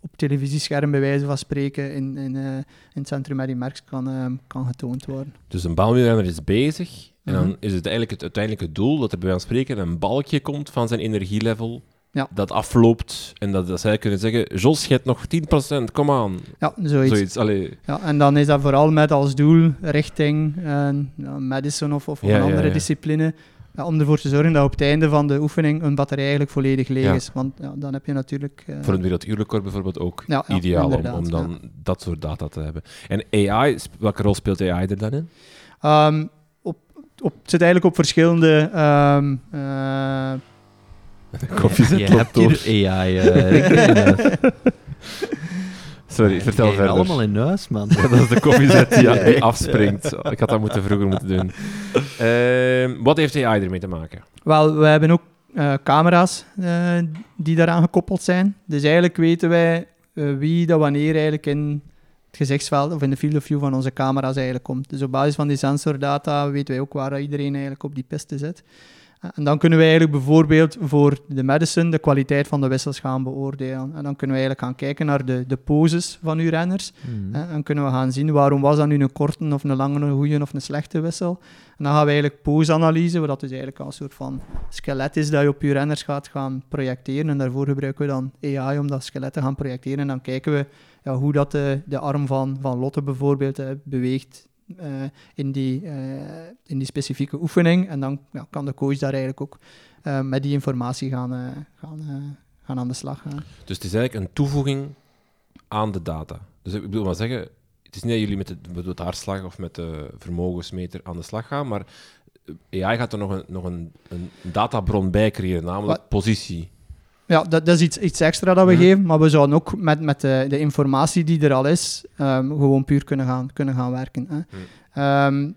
op televisiescherm bij wijze van spreken in, in, eh, in het centrum die merks kan, ehm, kan getoond worden. Dus een baalmuurrenner is bezig en Mhm. dan is het eigenlijk het uiteindelijke doel dat er bij wijze van spreken een balkje komt van zijn energielevel Ja. dat afloopt en dat, dat zij kunnen zeggen, Jos, je hebt nog 10%, kom aan. Ja, zoiets. Zoiets, allee. Ja, en dan is dat vooral met als doel richting eh, medicine of, of Ja, een andere ja. discipline. Om ervoor te zorgen dat op het einde van de oefening een batterij eigenlijk volledig leeg is. Want ja, dan heb je natuurlijk... eh, Voor een werelduurrecord bijvoorbeeld ook ideaal om, om dan dat soort data te hebben. En AI, welke rol speelt AI er dan in? ehm, op, op, het zit eigenlijk op verschillende... ehm, eh, Koffie Je hebt door. hier AI. eh. Sorry, vertel verder. allemaal in huis, man. Ja, dat is de koffiezet die, die afspringt. Ik had dat moeten vroeger moeten doen. Ehm, wat heeft AI ermee te maken? Wel, we hebben ook eh, camera's eh, die daaraan gekoppeld zijn. Dus eigenlijk weten wij eh, wie dat wanneer eigenlijk in het gezichtsveld of in de field of view van onze camera's eigenlijk komt. Dus op basis van die sensordata weten wij ook waar iedereen eigenlijk op die piste zit. Eh, En dan kunnen wij eigenlijk bijvoorbeeld voor de medicine de kwaliteit van de wissels gaan beoordelen. En dan kunnen we eigenlijk gaan kijken naar de, de poses van uw renners. Hmm. Hè, dan kunnen we gaan zien waarom was dat nu een korte of een lange, een goede of een slechte wissel. En dan gaan we eigenlijk pose-analyse, wat dus eigenlijk een soort van skelet is dat je op je renners gaat gaan projecteren. En daarvoor gebruiken we dan AI om dat skelet te gaan projecteren. En dan kijken we ja, hoe dat de, de arm van, van Lotte bijvoorbeeld eh, beweegt eh, in, die, eh, in die specifieke oefening. En dan ja, kan de coach daar eigenlijk ook eh, met die informatie gaan, gaan, gaan aan de slag gaan. Dus het is eigenlijk een toevoeging aan de data. Dus ik bedoel maar zeggen, het is niet dat jullie met, het, met het hartslag of met de vermogensmeter aan de slag gaan, maar AI gaat er nog een, nog een, een databron bij creëren, namelijk Wat? positie. Ja, dat, dat is iets, iets extra dat we Mhm. geven, maar we zouden ook met, met de, de informatie die er al is, ehm, gewoon puur kunnen gaan, kunnen gaan werken. Hè. Mhm. Ehm,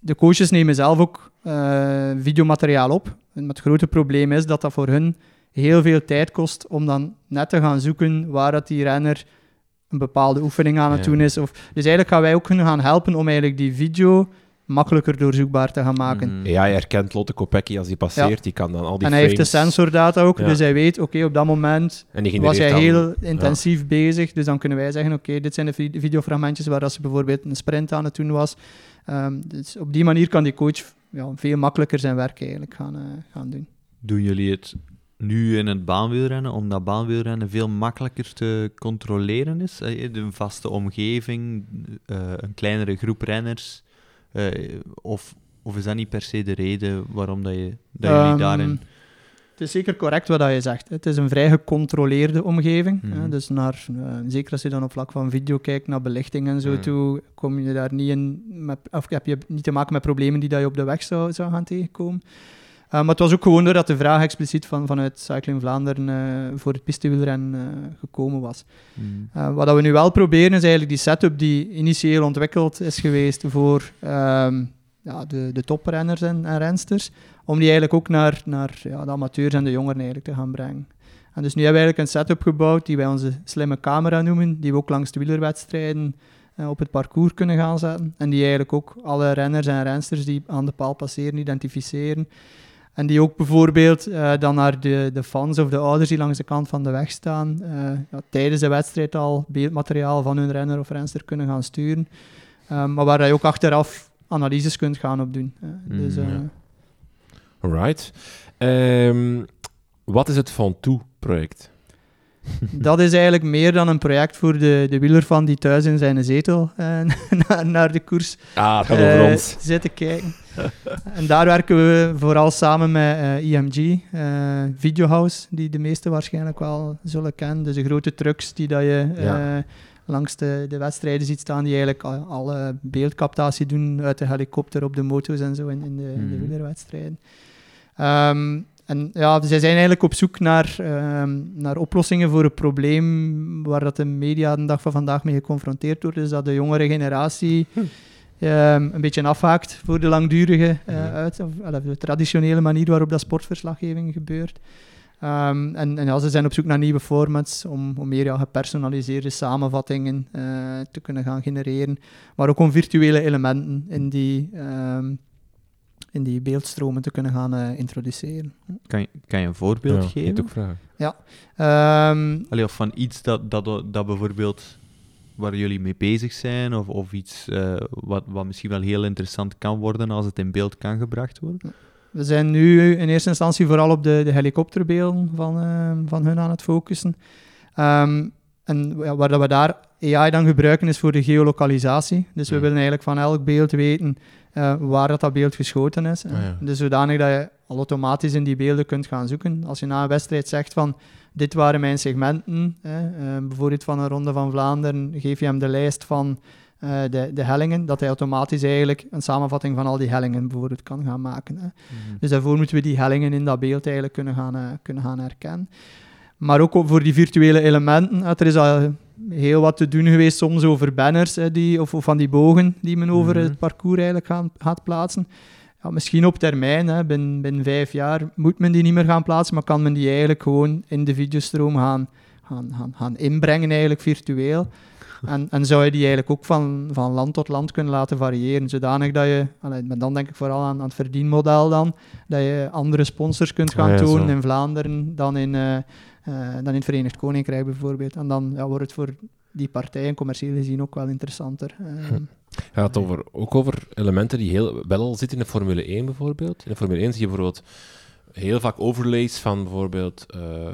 de coaches nemen zelf ook eh, videomateriaal op. En het grote probleem is dat dat voor hun heel veel tijd kost om dan net te gaan zoeken waar dat die renner een bepaalde oefening aan het Ja. doen is. Of, dus eigenlijk gaan wij ook kunnen gaan helpen om eigenlijk die video makkelijker doorzoekbaar te gaan maken. Mhm. AI herkent Lotte Kopecky als die passeert, die kan dan al die En hij heeft de sensordata ook, Ja. dus hij weet, oké, op dat moment was hij dan- heel intensief bezig. Dus dan kunnen wij zeggen, oké, dit zijn de vi- videofragmentjes waar dat ze bijvoorbeeld een sprint aan het doen was. Ehm, dus op die manier kan die coach ja, veel makkelijker zijn werk eigenlijk gaan, eh, gaan doen. Doen jullie het nu in het baanwielrennen, omdat baanwielrennen veel makkelijker te controleren is? Eh, Een vaste omgeving, eh, een kleinere groep renners? Eh, of, of is dat niet per se de reden waarom dat je, dat jullie Ehm, daarin... Het is zeker correct wat dat je zegt. Het is een vrij gecontroleerde omgeving. Mhm. hè. Dus naar, eh, zeker als je dan op vlak van video kijkt, naar belichting en zo Mhm. toe, kom je daar niet in, met, of heb je niet te maken met problemen die dat je op de weg zou, zou gaan tegenkomen. Eh, maar het was ook gewoon doordat de vraag expliciet van, vanuit Cycling Vlaanderen eh, voor het pistewielrennen eh, gekomen was. Hmm. Wat dat we nu wel proberen is eigenlijk die setup die initieel ontwikkeld is geweest voor ehm, ja, de, de toprenners en, en rensters, om die eigenlijk ook naar, naar ja, de amateurs en de jongeren eigenlijk te gaan brengen. En dus nu hebben we eigenlijk een setup gebouwd die wij onze slimme camera noemen, die we ook langs de wielerwedstrijden op het parcours kunnen gaan zetten. En die eigenlijk ook alle renners en rensters die aan de paal passeren identificeren. En die ook bijvoorbeeld eh, dan naar de, de fans of de ouders die langs de kant van de weg staan, eh, ja, tijdens de wedstrijd al beeldmateriaal van hun renner of renster kunnen gaan sturen. Eh, maar waar je ook achteraf analyses kunt gaan op doen. dus, Mm, ja. Alright. Ehm, wat is het Van Toe-project? Dat is eigenlijk meer dan een project voor de, de wieler van die thuis in zijn zetel naar, naar de koers Ah, het gaat over ons. zitten kijken. en daar werken we vooral samen met eh, IMG, eh Videohouse, die de meesten waarschijnlijk wel zullen kennen. Dus de grote trucks die dat je eh, Ja. langs de, de wedstrijden ziet staan, die eigenlijk al- alle beeldcaptatie doen uit de helikopter op de moto's en zo in, in, de, in de Mhm. wielerwedstrijden. Ehm, en ja, zij zijn eigenlijk op zoek naar, ehm, naar oplossingen voor een probleem waar dat de media de dag van vandaag mee geconfronteerd wordt. Dus dat de jongere generatie ehm, een beetje afhaakt voor de langdurige eh, Ja. uit, of, of de traditionele manier waarop dat sportverslaggeving gebeurt. Ehm, en, en ja, ze zijn op zoek naar nieuwe formats om, om meer ja, gepersonaliseerde samenvattingen eh, te kunnen gaan genereren, maar ook om virtuele elementen in die, ehm, in die beeldstromen te kunnen gaan eh, introduceren. Kan, je, kan je een voorbeeld Ja, geven? ik ook vragen. Ehm, Allee, of van iets dat, dat, dat bijvoorbeeld waar jullie mee bezig zijn, of, of iets eh, wat, wat misschien wel heel interessant kan worden als het in beeld kan gebracht worden? we zijn nu in eerste instantie vooral op de, de helikopterbeelden van, uh, van hun aan het focussen. Um, en waar dat we daar AI dan gebruiken is voor de geolocalisatie. Dus we willen eigenlijk van elk beeld weten uh, waar dat, dat beeld geschoten is. Oh, ja. Dus zodanig dat je al automatisch in die beelden kunt gaan zoeken. Als je na een wedstrijd zegt van dit waren mijn segmenten, uh, bijvoorbeeld van een Ronde van Vlaanderen, geef je hem de lijst van uh, de, de hellingen, dat hij automatisch eigenlijk een samenvatting van al die hellingen bijvoorbeeld kan gaan maken. Hè. Mhm. Dus daarvoor moeten we die hellingen in dat beeld eigenlijk kunnen gaan, kunnen gaan herkennen. Maar ook voor die virtuele elementen. Er is al heel wat te doen geweest soms over banners hè, die, of, of, van die bogen die men over mhm. het parcours eigenlijk gaan, gaat plaatsen. Ja, misschien op termijn, hè, binnen, binnen vijf jaar, moet men die niet meer gaan plaatsen, maar kan men die eigenlijk gewoon in de videostroom gaan, gaan, gaan, gaan inbrengen, eigenlijk virtueel. En, en zou je die eigenlijk ook van, van land tot land kunnen laten variëren, zodanig dat je, maar dan denk ik vooral aan, aan, het verdienmodel dan, dat je andere sponsors kunt gaan ah, tonen in Vlaanderen dan in, uh, uh, dan in het Verenigd Koninkrijk bijvoorbeeld. En dan ja, wordt het voor die partijen commercieel gezien ook wel interessanter. Uh, Gaat het over, ook over elementen die heel, wel al zitten in de Formule 1 bijvoorbeeld? In de Formule 1 zie je bijvoorbeeld heel vaak overlays van bijvoorbeeld uh,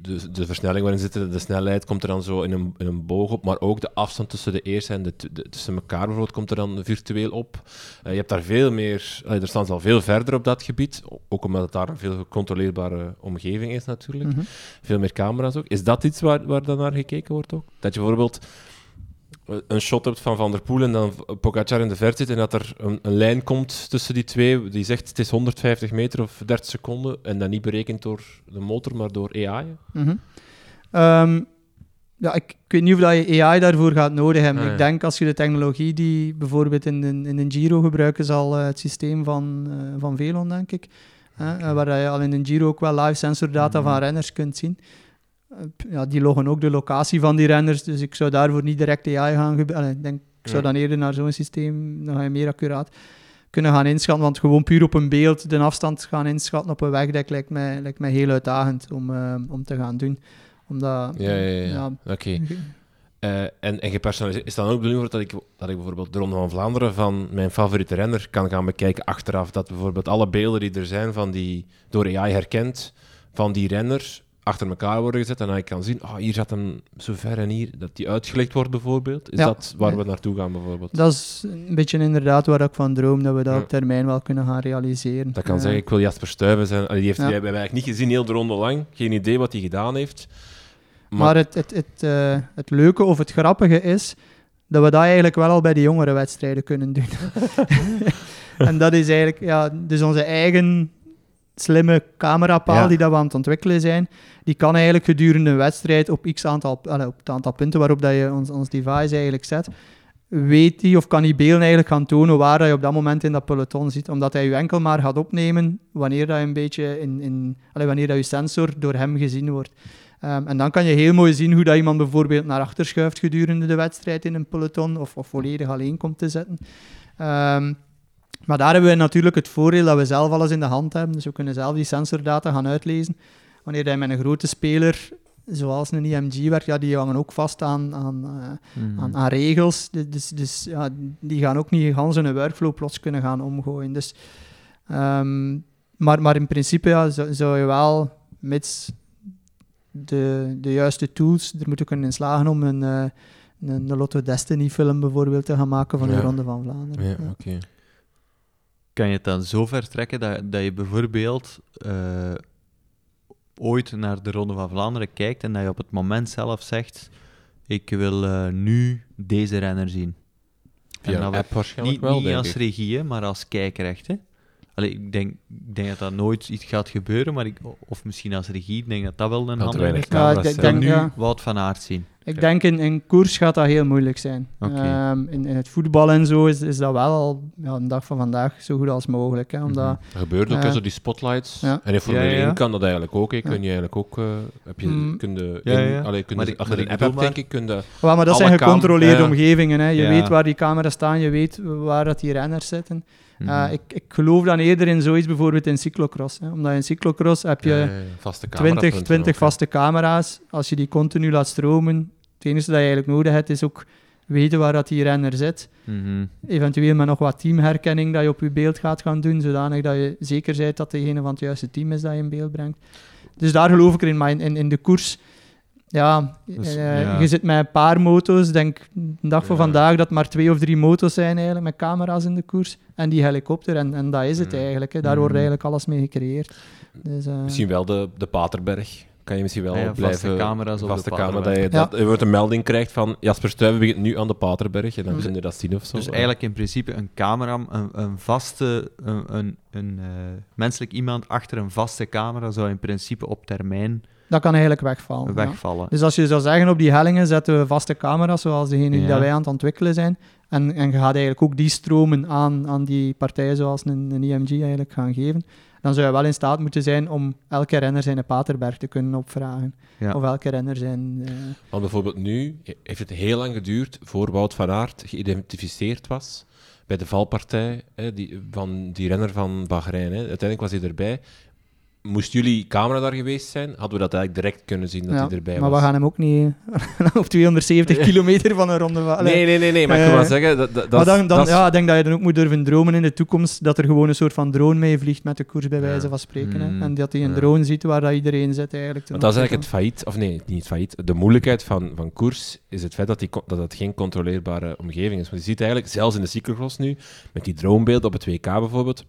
de, de versnelling waarin zitten, de snelheid komt er dan zo in een, in een boog op, maar ook de afstand tussen de eerste en de, tussen elkaar bijvoorbeeld komt er dan virtueel op. Uh, je hebt daar veel meer, uh, er staan ze al veel verder op dat gebied, ook omdat het daar een veel gecontroleerbare omgeving is natuurlijk. Mhm. Veel meer camera's ook. Is dat iets waar, waar dan naar gekeken wordt ook? Dat je bijvoorbeeld een shot hebt van Van der Poel en dan Pogacar in de verte zit en dat er een, een, lijn komt tussen die twee die zegt het is 150 meter of 30 seconden en dat niet berekend door de motor, maar door AI? Mhm. Ehm, ja, ik, ik, weet niet of dat je AI daarvoor gaat nodig hebben. Ah, ik denk als je de technologie die bijvoorbeeld in de, in de Giro gebruiken zal uh, het systeem van, uh, van Velon, denk ik. Uh, waar je al in de Giro ook wel live sensordata mm van renners kunt zien ja, die loggen ook de locatie van die renners, dus ik zou daarvoor niet direct AI gaan gebruiken. Ik denk, ik zou dan eerder naar zo'n systeem, dan ga je meer accuraat kunnen gaan inschatten, want gewoon puur op een beeld de afstand gaan inschatten op een wegdek lijkt mij, lijkt mij heel uitdagend om, uh, om te gaan doen. Omdat, ja, ja, ja. ja Oké. Okay. Uh, en, en gepersonaliseerd, is dan ook de bedoeling dat ik, dat ik bijvoorbeeld de Ronde van Vlaanderen van mijn favoriete renner kan gaan bekijken achteraf? Dat bijvoorbeeld alle beelden die er zijn van die door AI herkend van die renners achter elkaar worden gezet en dan je kan zien, oh, hier zat een zo ver en hier, dat die uitgelegd wordt bijvoorbeeld. Is dat waar we naartoe gaan bijvoorbeeld? Dat is een beetje inderdaad waar ik van droom, dat we dat op termijn wel kunnen gaan realiseren. Dat kan zeggen, ik wil Jasper Stuyven zijn. Die heeft die hebben eigenlijk niet gezien heel de ronde lang, geen idee wat hij gedaan heeft. Maar, maar het, het, het, uh, het leuke of het grappige is dat we dat eigenlijk wel al bij de jongere wedstrijden kunnen doen. en dat is eigenlijk, ja, dus onze eigen slimme camerapaal die dat we aan het ontwikkelen zijn, die kan eigenlijk gedurende een wedstrijd op x aantal, allez, op het aantal punten waarop dat je ons, ons device eigenlijk zet, weet hij of kan die beelden eigenlijk gaan tonen waar hij op dat moment in dat peloton zit. Omdat hij je enkel maar gaat opnemen wanneer dat je een beetje in, in wanneer dat je sensor door hem gezien wordt. Um, en dan kan je heel mooi zien hoe dat iemand bijvoorbeeld naar achter schuift gedurende de wedstrijd in een peloton of, of volledig alleen komt te zitten. Um, maar daar hebben we natuurlijk het voordeel dat we zelf alles in de hand hebben. Dus we kunnen zelf die sensordata gaan uitlezen. Wanneer je met een grote speler, zoals een IMG werkt, ja, die hangen ook vast aan, aan, uh, aan, aan, regels. Dus, dus, ja, die gaan ook niet gans hun workflow plots kunnen gaan omgooien. Dus, um, maar, maar in principe ja, zou, zou je wel, mits de, de juiste tools er moeten kunnen in slagen om een, uh, een, Lotto Destiny film bijvoorbeeld te gaan maken van de Ronde van Vlaanderen. Ja, oké kan je het dan zo ver trekken dat, dat je bijvoorbeeld uh, ooit naar de Ronde van Vlaanderen kijkt en dat je op het moment zelf zegt: Ik wil uh, nu deze renner zien. Via en app waarschijnlijk niet, wel, Niet als regie, maar als. Hè? Allee, ik, denk, ik denk dat dat nooit iets gaat gebeuren, maar ik, of misschien als regie, ik denk dat dat wel een handige is. Ja, ik denk, nu ja. Wout van Aert zien. Ik denk in, in koers gaat dat heel moeilijk zijn. Um, in, in het voetbal en zo is, is dat wel al ja, een dag van vandaag zo goed als mogelijk. Hè, omdat, mm -hmm. gebeurt ook, uh, zo die spotlights. Ja. En in Formule 1 kan dat eigenlijk ook. Hè. Kun je eigenlijk ook... Uh, heb je, mm. kun je, in, ja, allee, kun je, achter een app, denk ik, kun je... Ja, maar dat zijn gecontroleerde omgevingen. Hè. Je weet waar die camera's staan, je weet waar dat die renners zitten. Uh, ik, ik geloof dan eerder in zoiets bijvoorbeeld in cyclocross. Hè. Omdat in cyclocross heb je ja, 20, 20 vaste camera's. Als je die continu laat stromen, het enige dat je eigenlijk nodig hebt is ook weten waar dat die renner zit. Mhm. Eventueel met nog wat teamherkenning dat je op je beeld gaat gaan doen, zodanig dat je zeker bent dat degene van het juiste team is dat je in beeld brengt. Dus daar geloof ik erin, maar in, in, in de koers, ja, Dus, eh, ja. je zit met een paar moto's, denk een dag voor Ja. vandaag dat maar twee of drie moto's zijn eigenlijk met camera's in de koers en die helikopter en, en dat is het Mm. eigenlijk. Hè. Daar wordt Mm. eigenlijk alles mee gecreëerd. Dus, eh, Misschien wel de, de Paterberg. Kan je misschien wel Ah ja, vaste blijven... camera's op de vaste camera, dat Paterberg. je, Ja. dat, je wordt een melding krijgt van Jasper Stuyven begint nu aan de Paterberg en dan Mm. kunnen je dat zien of zo. Dus eigenlijk in principe een camera, een, een vaste, een, een, een eh, menselijk iemand achter een vaste camera zou in principe op termijn dat kan eigenlijk wegvallen. ja. wegvallen. Dus als je zou zeggen, op die hellingen zetten we vaste camera's, zoals degene die Ja. wij aan het ontwikkelen zijn. En, en je gaat eigenlijk ook die stromen aan, aan die partijen zoals een, een IMG eigenlijk gaan geven. Dan zou je wel in staat moeten zijn om elke renner zijn Paterberg te kunnen opvragen. Ja. Of elke renner zijn... eh, Want bijvoorbeeld nu heeft het heel lang geduurd voor Wout van Aert geïdentificeerd was bij de valpartij hè, die, van die renner van Bahrein. Hè. Uiteindelijk was hij erbij. Moest jullie camera daar geweest zijn, hadden we dat eigenlijk direct kunnen zien dat ja, hij erbij maar was. we gaan hem ook niet op 270 kilometer van een ronde... Nee, nee, nee, nee, maar ik Eh, wil maar zeggen... Dat, dat, maar dan, dan, ja, ik denk dat je dan ook moet durven dromen in de toekomst dat er gewoon een soort van drone mee vliegt met de koers, bij wijze van spreken. hè. Mm. En dat hij een drone ziet waar dat iedereen zit eigenlijk. dat is eigenlijk het failliet, of nee, niet failliet. De moeilijkheid van, van koers is het feit dat, die, dat het geen controleerbare omgeving is. Want je ziet eigenlijk, zelfs in de cyclocross nu, met die dronebeelden op het WK bijvoorbeeld,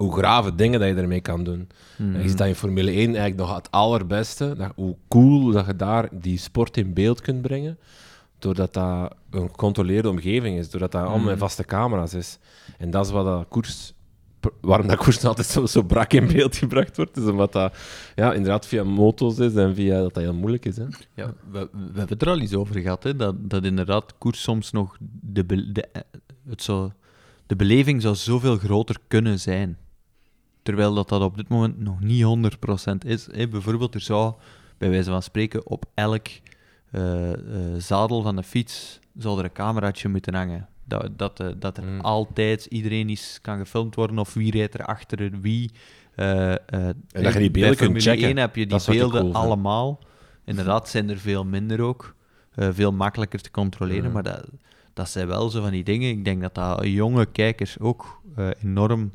hoe grave dingen dat je ermee kan doen. Mhm. En je ziet dat in Formule 1 eigenlijk nog het allerbeste, dat, hoe cool dat je daar die sport in beeld kunt brengen, doordat dat een gecontroleerde omgeving is, doordat dat allemaal met Mhm. vaste camera's is. En dat is wat dat koers... Waarom dat koers altijd zo, zo brak in beeld gebracht wordt, is omdat dat ja, inderdaad via moto's is en via dat dat heel moeilijk is. Hè? Ja, we, we hebben het er al eens over gehad, hè, dat, dat inderdaad koers soms nog de, be- de, eh, het zou, de beleving zou zoveel groter kunnen zijn. Terwijl dat, dat op dit moment nog niet 100% is. Hè. Bijvoorbeeld, er zou bij wijze van spreken op elk eh, eh, zadel van de fiets zou er een cameraatje moeten hangen. Dat, dat, eh, dat er Mm. altijd iedereen is kan gefilmd worden of wie rijdt er achter wie. Eh, eh, dat je die beelden kunt checken. 1 heb je die beelden cool allemaal. Inderdaad, zijn er veel minder ook. Eh, veel makkelijker te controleren. Ja. Maar dat, dat zijn wel zo van die dingen. Ik denk dat dat jonge kijkers ook enorm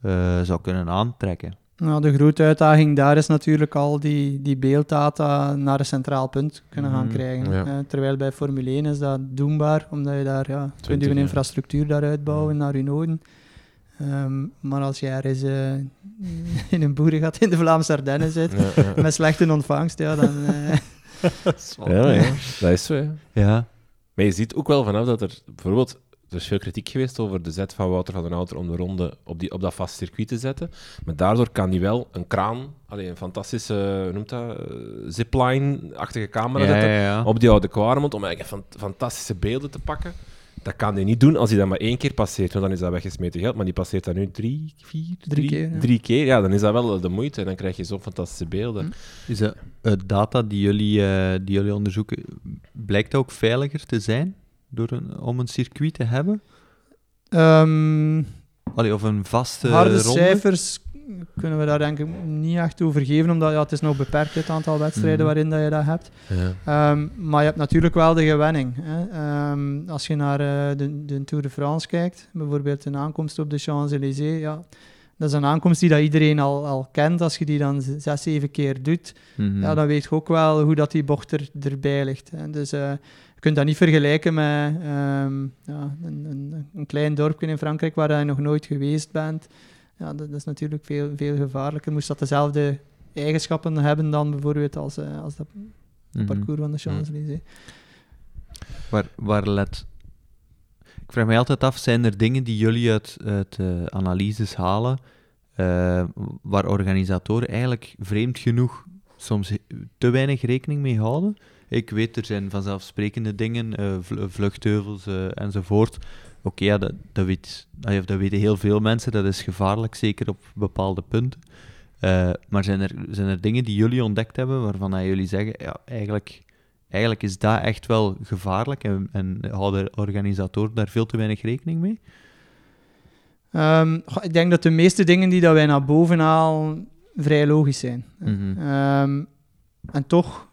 eh, zou kunnen aantrekken. Nou, de grote uitdaging daar is natuurlijk al die, die beelddata naar een centraal punt kunnen gaan Mhm, krijgen. ja. Eh, terwijl bij Formule 1 is dat doenbaar, omdat je daar ja, kunt je 20 een infrastructuur daaruit bouwen naar je noden. Ehm, maar als je ergens eh, in een boerengat in de Vlaamse Ardennen zit, Ja, ja. met slechte ontvangst, ja, dan... ja, ja, dat is zo. Ja. Ja. Maar je ziet ook wel vanaf dat er bijvoorbeeld. Er is veel kritiek geweest over de zet van Wouter van den Outer om de ronde op, die, op dat vast circuit te zetten. Maar daardoor kan hij wel een kraan, allee, een fantastische, noemt dat, eh, zipline-achtige camera Ja, zetten ja, ja. op die oude Kwaremond om eigenlijk fan- fantastische beelden te pakken. Dat kan hij niet doen als hij dat maar één keer passeert, want dan is dat weggesmeten geld. Maar die passeert dat nu drie, vier, Drie keer, ja. drie keer. Ja, dan is dat wel de moeite en dan krijg je zo'n fantastische beelden. Hm. Is de eh, data die jullie, eh, die jullie onderzoeken, blijkt dat ook veiliger te zijn door een, om een circuit te hebben? ehm, Allee, of een vaste harde ronde? cijfers kunnen we daar denk ik niet echt over geven, omdat ja, het is nog beperkt het aantal wedstrijden Mhm. waarin dat je dat hebt. Ja. Ehm, maar je hebt natuurlijk wel de gewenning. Hè. Ehm, als je naar eh, de, de Tour de France kijkt, bijvoorbeeld een aankomst op de Champs-Élysées, ja, dat is een aankomst die dat iedereen al, al kent. Als je die dan zes, zeven keer doet, Mhm. ja, dan weet je ook wel hoe dat die bocht er, erbij ligt. Hè. Dus eh, je kunt dat niet vergelijken met ehm, ja, een, een, een klein dorpje in Frankrijk waar je nog nooit geweest bent. Ja, dat, dat is natuurlijk veel, veel gevaarlijker. Moest dat dezelfde eigenschappen hebben dan bijvoorbeeld als, eh, als dat Mhm. parcours van de Champs-Élysées. Waar, waar let... Ik vraag mij altijd af, zijn er dingen die jullie uit, uit analyses halen, eh, waar organisatoren eigenlijk vreemd genoeg soms te weinig rekening mee houden? Ik weet, er zijn vanzelfsprekende dingen, vluchtheuvels eh, enzovoort. Oké, ja, dat, dat, weet, dat weten heel veel mensen, dat is gevaarlijk, zeker op bepaalde punten. Maar zijn er, zijn er dingen die jullie ontdekt hebben, waarvan jullie zeggen, ja, eigenlijk eigenlijk is dat echt wel gevaarlijk en, en houden organisatoren daar veel te weinig rekening mee? Ehm, goh, ik denk dat de meeste dingen die dat wij naar boven halen vrij logisch zijn. Mhm. Ehm, en toch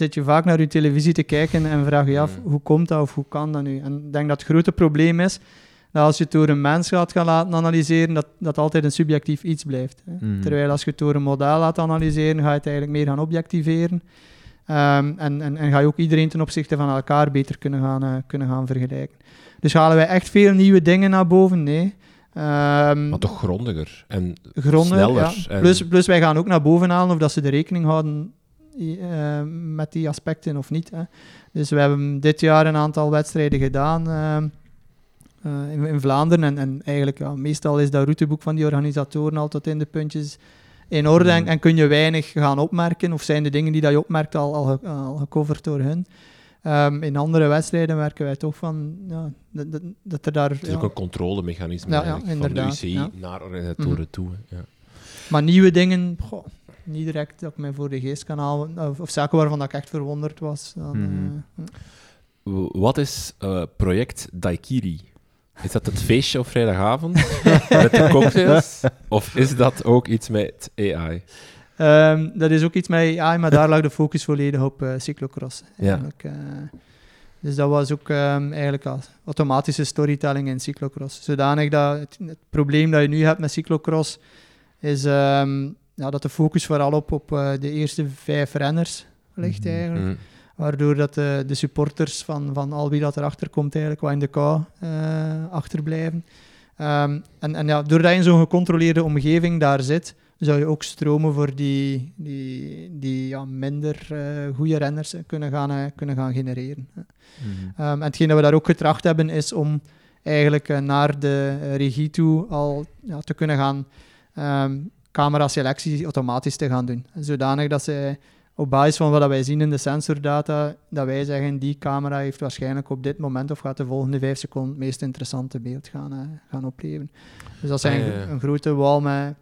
zit je vaak naar je televisie te kijken en vraag je af, Mm. hoe komt dat of hoe kan dat nu? En ik denk dat het grote probleem is, dat als je het door een mens gaat gaan laten analyseren, dat dat altijd een subjectief iets blijft. Hè. Mhm. Terwijl als je het door een model laat analyseren, ga je het eigenlijk meer gaan objectiveren. Ehm, en, en, en ga je ook iedereen ten opzichte van elkaar beter kunnen gaan, eh, kunnen gaan vergelijken. Dus halen wij echt veel nieuwe dingen naar boven? Nee. Ehm, Maar toch grondiger en sneller. ja. en- Plus, plus wij gaan ook naar boven halen of dat ze de rekening houden eh, met die aspecten of niet. Hè. Dus we hebben dit jaar een aantal wedstrijden gedaan ehm, eh, in, in Vlaanderen. En, en eigenlijk, ja, meestal is dat routeboek van die organisatoren altijd in de puntjes in orde. En, Mhm. en kun je weinig gaan opmerken, of zijn de dingen die dat je opmerkt al, al, ge- al gecoverd door hun. Ehm, in andere wedstrijden merken wij toch van ja, dat, dat, dat er daar. Het is ja, ook een controlemechanisme Ja, van de UCI naar organisatoren Mhm. toe. Maar nieuwe dingen, goh, niet direct dat ik mij voor de geest kan halen. Of, of zaken waarvan dat ik echt verwonderd was. Dan, Mhm. eh, Wat is eh, project Daikiri? Is dat het feestje op vrijdagavond met de cocktails? Of is dat ook iets met AI? Ehm, dat is ook iets met AI, maar daar lag de focus volledig op eh, cyclocross. Ja. Eigenlijk, eh. dus dat was ook ehm, eigenlijk automatische storytelling in cyclocross. Zodanig dat het, het probleem dat je nu hebt met cyclocross is ehm, ja, dat de focus vooral op, op eh, de eerste vijf renners ligt Mhm. eigenlijk. Mm. Waardoor dat de, de supporters van, van al wie dat erachter komt eigenlijk wat in de kou eh, achterblijven. Ehm, en, en ja, doordat je in zo'n gecontroleerde omgeving daar zit, zou je ook stromen voor die, die, die ja, minder eh goede renners kunnen gaan, eh, kunnen gaan genereren. Mhm. Ehm, en hetgeen dat we daar ook getracht hebben, is om eigenlijk naar de regie toe al ja, te kunnen gaan ehm camera-selectie automatisch te gaan doen. Zodanig dat zij op basis van wat wij zien in de sensordata, dat wij zeggen die camera heeft waarschijnlijk op dit moment of gaat de volgende vijf seconden het meest interessante beeld gaan, eh, gaan opleveren. Dus dat zijn Ah, een grote wal met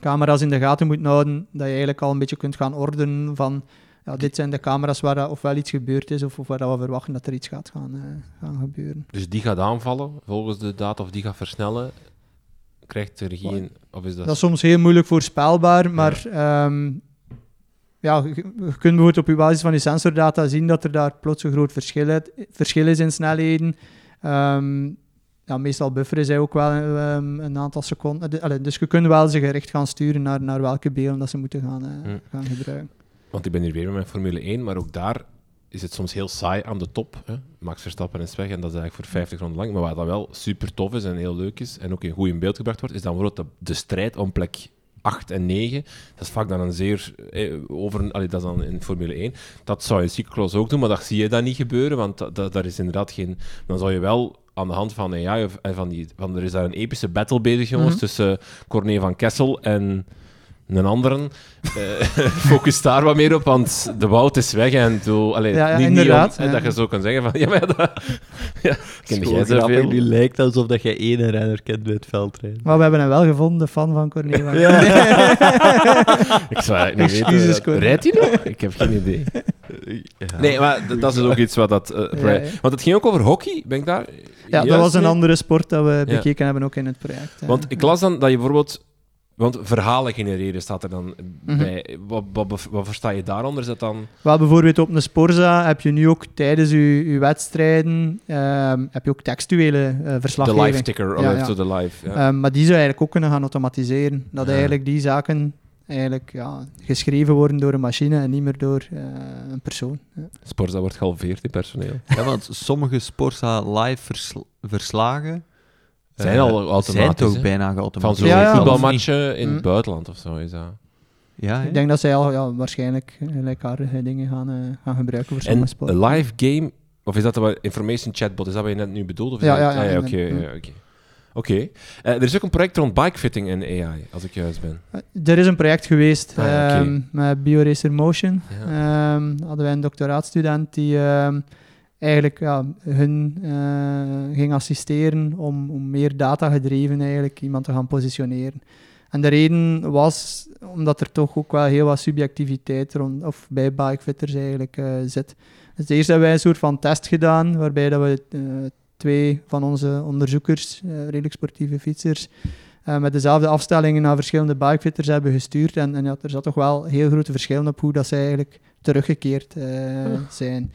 camera's in de gaten moet houden, dat je eigenlijk al een beetje kunt gaan ordenen van ja, dit zijn de camera's waar dat ofwel iets gebeurd is of, of waar dat we verwachten dat er iets gaat gaan, eh, gaan gebeuren. Dus die gaat aanvallen volgens de data of die gaat versnellen. Krijgt de regie een- Of is dat... Dat is soms heel moeilijk voorspelbaar, maar ehm, ja, je, je kunt bijvoorbeeld op je basis van je sensordata zien dat er daar plots een groot verschil, uit- verschil is in snelheden. Ehm, ja, meestal bufferen zij ook wel ehm, een aantal seconden. De- allee, dus je kunt wel ze gericht gaan sturen naar, naar welke beelden dat ze moeten gaan, eh, Hmm. gaan gebruiken. Want ik ben hier weer met mijn Formule 1, maar ook daar is het soms heel saai aan de top. Hè? Max Verstappen is weg en dat is eigenlijk voor 50 ronden lang. Maar wat dan wel super tof is en heel leuk is en ook in goed in beeld gebracht wordt, is dan bijvoorbeeld de, de strijd om plek 8 en 9. Dat is vaak dan een zeer eh, over, allee, dat is dan in Formule 1. Dat zou je in cyclocross ook doen, maar dat zie je dan niet gebeuren, want dat, dat, daar is inderdaad geen. Dan zou je wel aan de hand van AI of en van die, van er is daar een epische battle bezig, jongens, Mhm. tussen Corné van Kessel en een andere. Eh, focus daar wat meer op, want de woud is weg en doe, allee, Ja, ja, niet, inderdaad, niet om, ja. dat je zo kan zeggen van ja, maar dat, ja, ken jij zoveel? Nu lijkt het alsof dat je één renner kent bij het veldrijden. Maar we hebben hem wel gevonden, de fan van Corné. van Ik zou eigenlijk niet Excuses, weten. Corné. Rijdt hij nog? Ik heb geen idee. Nee, maar dat is ook iets wat dat... eh, Ja, ja. Want het ging ook over hockey, ben ik daar Ja, dat was een mee? andere sport dat we Ja. bekeken hebben ook in het project. Want ik las dan dat je bijvoorbeeld... Want verhalen genereren staat er dan Mhm. bij. Wat, wat, wat versta je daaronder? Is dat dan... Wel, bijvoorbeeld op een Sporza heb je nu ook tijdens je, je wedstrijden ehm, heb je ook textuele eh, De verslaggeving. live ticker, of Ja, ja. zo de live. Ja. Ehm, maar die zou je eigenlijk ook kunnen gaan automatiseren. Dat Ja. eigenlijk die zaken eigenlijk, ja, geschreven worden door een machine en niet meer door eh, een persoon. Ja. Sporza wordt gehalveerd in personeel. Ja, want sommige Sporza live versl- verslagen Zijn eh, al automatisch, zijn toch hè? bijna Van geautomatisch. zo'n Ja, ja. voetbalmatchen in het Mm. buitenland of zo is dat. Ja? Ik denk dat zij al ja, waarschijnlijk gelijkaardige dingen gaan, eh, gaan gebruiken voor En sommige sporten. een live game, of is dat de information chatbot? Is dat wat je net nu bedoelde? Of Ja, dat- ja, ja, ah, oké. ja. oké. Oké. Eh, er is ook een project rond bikefitting in AI, als ik juist ben. Eh, Er is een project geweest Ah, oké. ehm, met BioRacer Motion. Ja. Ehm, hadden wij een doctoraatstudent die ehm, eigenlijk ja, hun eh, ging assisteren om, om meer data gedreven eigenlijk iemand te gaan positioneren. En de reden was omdat er toch ook wel heel wat subjectiviteit rond, of bij bikefitters eigenlijk eh, zit. Dus eerst hebben wij een soort van test gedaan, waarbij dat we eh, twee van onze onderzoekers, redelijk sportieve fietsers, met dezelfde afstellingen naar verschillende bikefitters hebben gestuurd. En, en ja, er zat toch wel heel grote verschillen op hoe dat zij eigenlijk teruggekeerd zijn.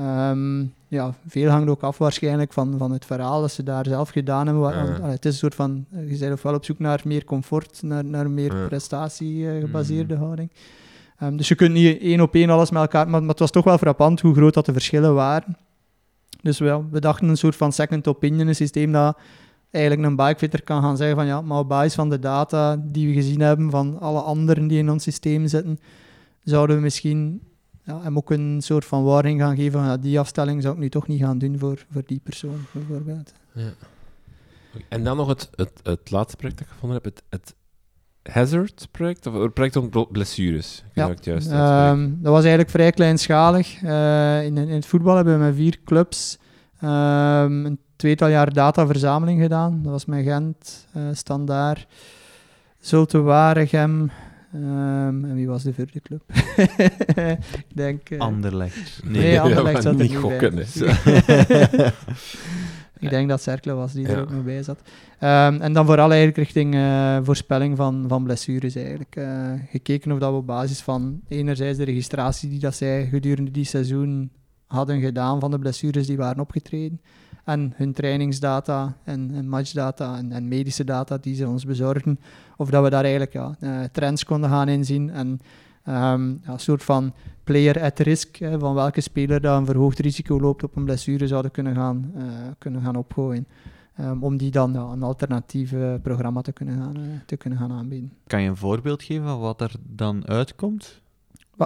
Ehm, ja, veel hangt ook af waarschijnlijk van, van het verhaal dat ze daar zelf gedaan hebben. Allee, het is een soort van, eh, je bent ofwel op zoek naar meer comfort, naar, naar meer Ja. prestatie-gebaseerde houding. Ehm, dus je kunt niet één op één alles met elkaar, maar, maar het was toch wel frappant hoe groot dat de verschillen waren. Dus wel, we dachten een soort van second opinion, een systeem dat eigenlijk een bikefitter kan gaan zeggen van ja, maar op basis van de data die we gezien hebben van alle anderen die in ons systeem zitten, zouden we misschien ja, hem ook een soort van warning gaan geven van die afstelling zou ik nu toch niet gaan doen voor, voor die persoon bijvoorbeeld. Ja. En dan nog het, het, het laatste project dat ik gevonden heb, het, het Hazard-project, of het project om bl- blessures. Ja, juist uitspreek. Ehm, dat was eigenlijk vrij kleinschalig. Eh, in, in het voetbal hebben we met vier clubs ehm, een tweetal jaar dataverzameling gedaan. Dat was met Gent, eh Standaard, Zulte Waregem. Ehm, en wie was de vierde club? ik denk... eh, Anderlecht. Nee, Anderlecht zat er niet gokken, bij. Ik denk dat Cercle was die er ook nog bij zat. Ehm, en dan vooral eigenlijk richting eh, voorspelling van, van blessures eigenlijk. Eh, gekeken of dat we op basis van enerzijds de registratie die dat zij gedurende die seizoen hadden gedaan van de blessures die waren opgetreden. En hun trainingsdata en, en matchdata en, en medische data die ze ons bezorgden. Of dat we daar eigenlijk ja, eh, trends konden gaan inzien. En ehm, ja, een soort van player at risk, van welke speler dat een verhoogd risico loopt op een blessure zouden kunnen gaan, eh, kunnen gaan opgooien. Ehm, om die dan een alternatief programma te kunnen, gaan, eh, te kunnen gaan aanbieden. Kan je een voorbeeld geven van wat er dan uitkomt?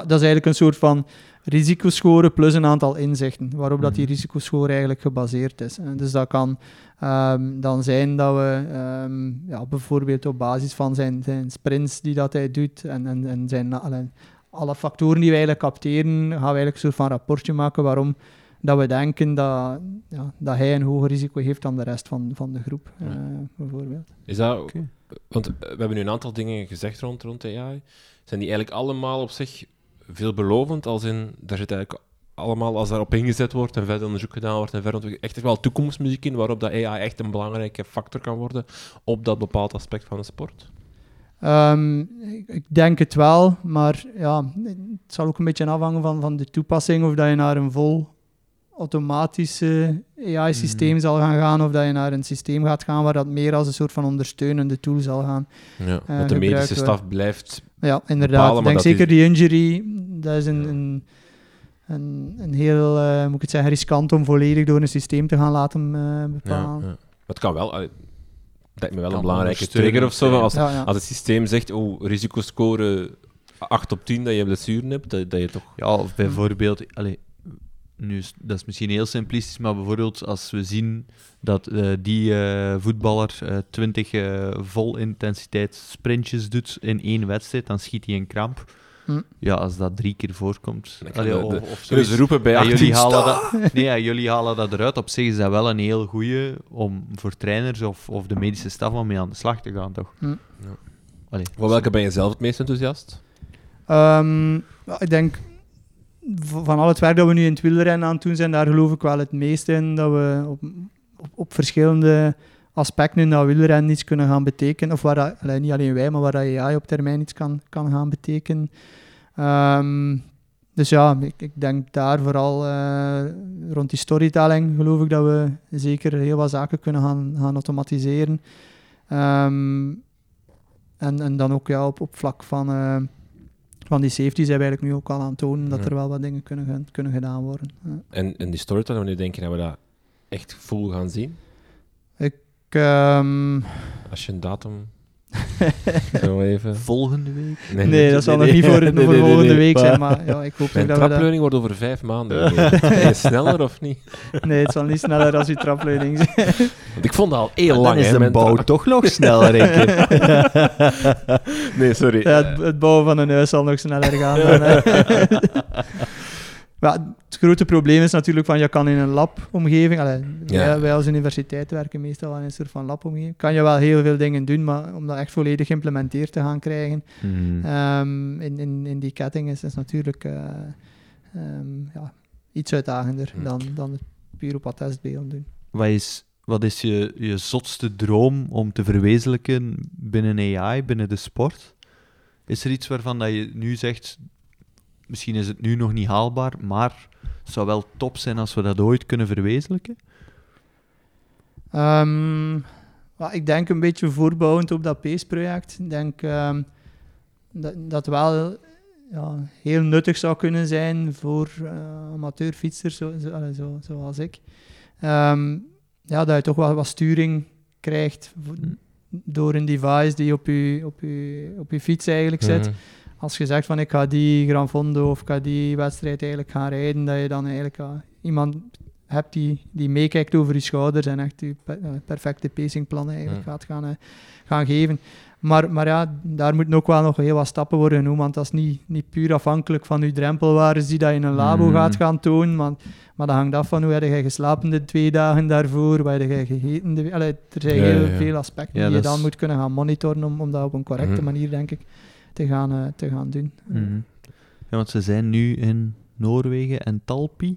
Dat is eigenlijk een soort van risicoscore plus een aantal inzichten, waarop dat die Mhm. risicoscore eigenlijk gebaseerd is. En dus dat kan ehm, dan zijn dat we ehm, ja, bijvoorbeeld op basis van zijn, zijn sprints die dat hij doet en, en, en zijn, alle, alle factoren die we eigenlijk capteren, gaan we eigenlijk een soort van rapportje maken waarom dat we denken dat, ja, dat hij een hoger risico heeft dan de rest van, van de groep, eh, bijvoorbeeld. Is dat... Want we hebben nu een aantal dingen gezegd rond, rond AI. Zijn die eigenlijk allemaal op zich veelbelovend? Als in, daar zit eigenlijk allemaal, als daarop ingezet wordt en verder onderzoek gedaan wordt en verder echt wel toekomstmuziek in, waarop dat AI echt een belangrijke factor kan worden op dat bepaald aspect van de sport? Ehm, ik denk het wel, maar ja, het zal ook een beetje afhangen van, van de toepassing. Of dat je naar een vol automatische AI-systeem Mhm. zal gaan gaan, of dat je naar een systeem gaat gaan waar dat meer als een soort van ondersteunende tool zal gaan. Ja, Eh, dat de medische staf blijft... Ja, inderdaad. Bepalen, ik maar denk zeker is- die injury, dat is een, Ja. een, een, een heel, eh, moet ik het zeggen, riskant om volledig door een systeem te gaan laten eh, Ja, bepalen. ja. Maar het kan wel... Dat lijkt me wel een belangrijke trigger of zo. Als, Ja, ja. als het systeem zegt, oh, risicoscore 8 op 10 dat je blessuren hebt, dat, dat je toch... Ja, of bijvoorbeeld, allee, nu dat is misschien heel simplistisch, maar bijvoorbeeld als we zien dat eh, die eh, voetballer eh 20 eh, vol intensiteit sprintjes doet in één wedstrijd, dan schiet hij een kramp. Hm. Ja, als dat drie keer voorkomt. Allee, de- of, zoiets. ze roepen bij Ja, 18 jullie, halen dat, nee, ja, jullie halen dat eruit. Op zich is dat wel een heel goeie om voor trainers of, of de medische staf om mee aan de slag te gaan, toch? Hm. Ja. Allee, Voor welke ben je zelf het meest enthousiast? Ehm, ik denk van al het werk dat we nu in het wielrennen aan doen zijn, daar geloof ik wel het meest in dat we op, op, op verschillende aspecten in dat wielrennen iets kunnen gaan betekenen. Of waar dat, niet alleen wij, maar waar dat AI op termijn iets kan, kan gaan betekenen. Ehm, dus ja, ik, ik denk daar vooral eh, rond die storytelling geloof ik dat we zeker heel wat zaken kunnen gaan, gaan automatiseren. Ehm, en, en dan ook ja, op, op vlak van, eh, van die safety zijn we eigenlijk nu ook al aan het tonen dat Ja. er wel wat dingen kunnen, kunnen gedaan worden. Ja. En, en die storytelling, wanneer denk je dat we dat echt full gaan zien? Ik, ehm, Als je een datum... Zo even... volgende week. nee, dat zal nog niet voor, voor volgende week zijn, maar ja, ik hoop Mijn dat we dat... trapleuning wordt over vijf maanden. je sneller of niet? Nee, het zal niet sneller als die trapleuning zijn. Want ik vond dat al heel dan lang. is hè, de bouw tra- toch nog sneller. Nee, sorry. Ja, het, het bouwen van een huis zal nog sneller gaan. Dan. Maar het grote probleem is natuurlijk van, je kan in een labomgeving, allee, Ja. wij, wij als universiteit werken meestal in een soort van labomgeving, kan je wel heel veel dingen doen, maar om dat echt volledig geïmplementeerd te gaan krijgen, Hmm. Ehm, in, in, in die ketting is het natuurlijk eh, ehm, ja, iets uitdagender dan, dan het puur op doen. Wat is wat is je, je zotste droom om te verwezenlijken binnen AI, binnen de sport? Is er iets waarvan dat je nu zegt, misschien is het nu nog niet haalbaar, maar het zou wel top zijn als we dat ooit kunnen verwezenlijken? Ehm, ik denk een beetje voorbouwend op dat PACE-project. Ik denk ehm, dat dat wel ja, heel nuttig zou kunnen zijn voor eh, amateurfietsers zo, zo, zo, zoals ik. Ehm, ja, dat je toch wel wat sturing krijgt Hm. door een device die op je, op je, op je fiets eigenlijk zit. Mhm. Als je zegt van ik ga die Gran Fondo of ik ga die wedstrijd eigenlijk gaan rijden, dat je dan eigenlijk iemand hebt die, die meekijkt over je schouders en echt je eh, perfecte pacingplannen eigenlijk Hmm. gaat gaan, eh, gaan geven. Maar, maar ja, daar moeten ook wel nog heel wat stappen worden genomen, want dat is niet, niet puur afhankelijk van je drempelwaardes die dat je in een labo Hmm. gaat gaan tonen, maar, maar dat hangt af van hoe heb je geslapen de twee dagen daarvoor, wat heb je gegeten. De, allee, er zijn Ja, heel ja, veel aspecten die je dan is- moet kunnen gaan monitoren om, om dat op een correcte Mhm. manier, denk ik, te gaan, eh, te gaan doen. Mhm. Ja, want ze zijn nu in Noorwegen en Talpi.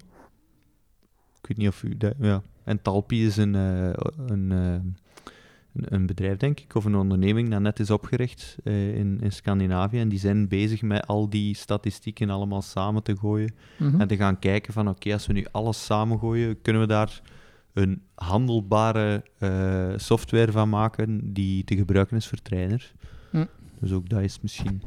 Ik weet niet of u dat... Ja. En Talpi is een, eh, een, eh, een, een bedrijf, denk ik, of een onderneming dat net is opgericht in, in Scandinavië. En die zijn bezig met al die statistieken allemaal samen te gooien. Mhm. En te gaan kijken van, oké, als we nu alles samengooien, kunnen we daar een handelbare software van maken die te gebruiken is voor trainers. Dus ook dat is misschien...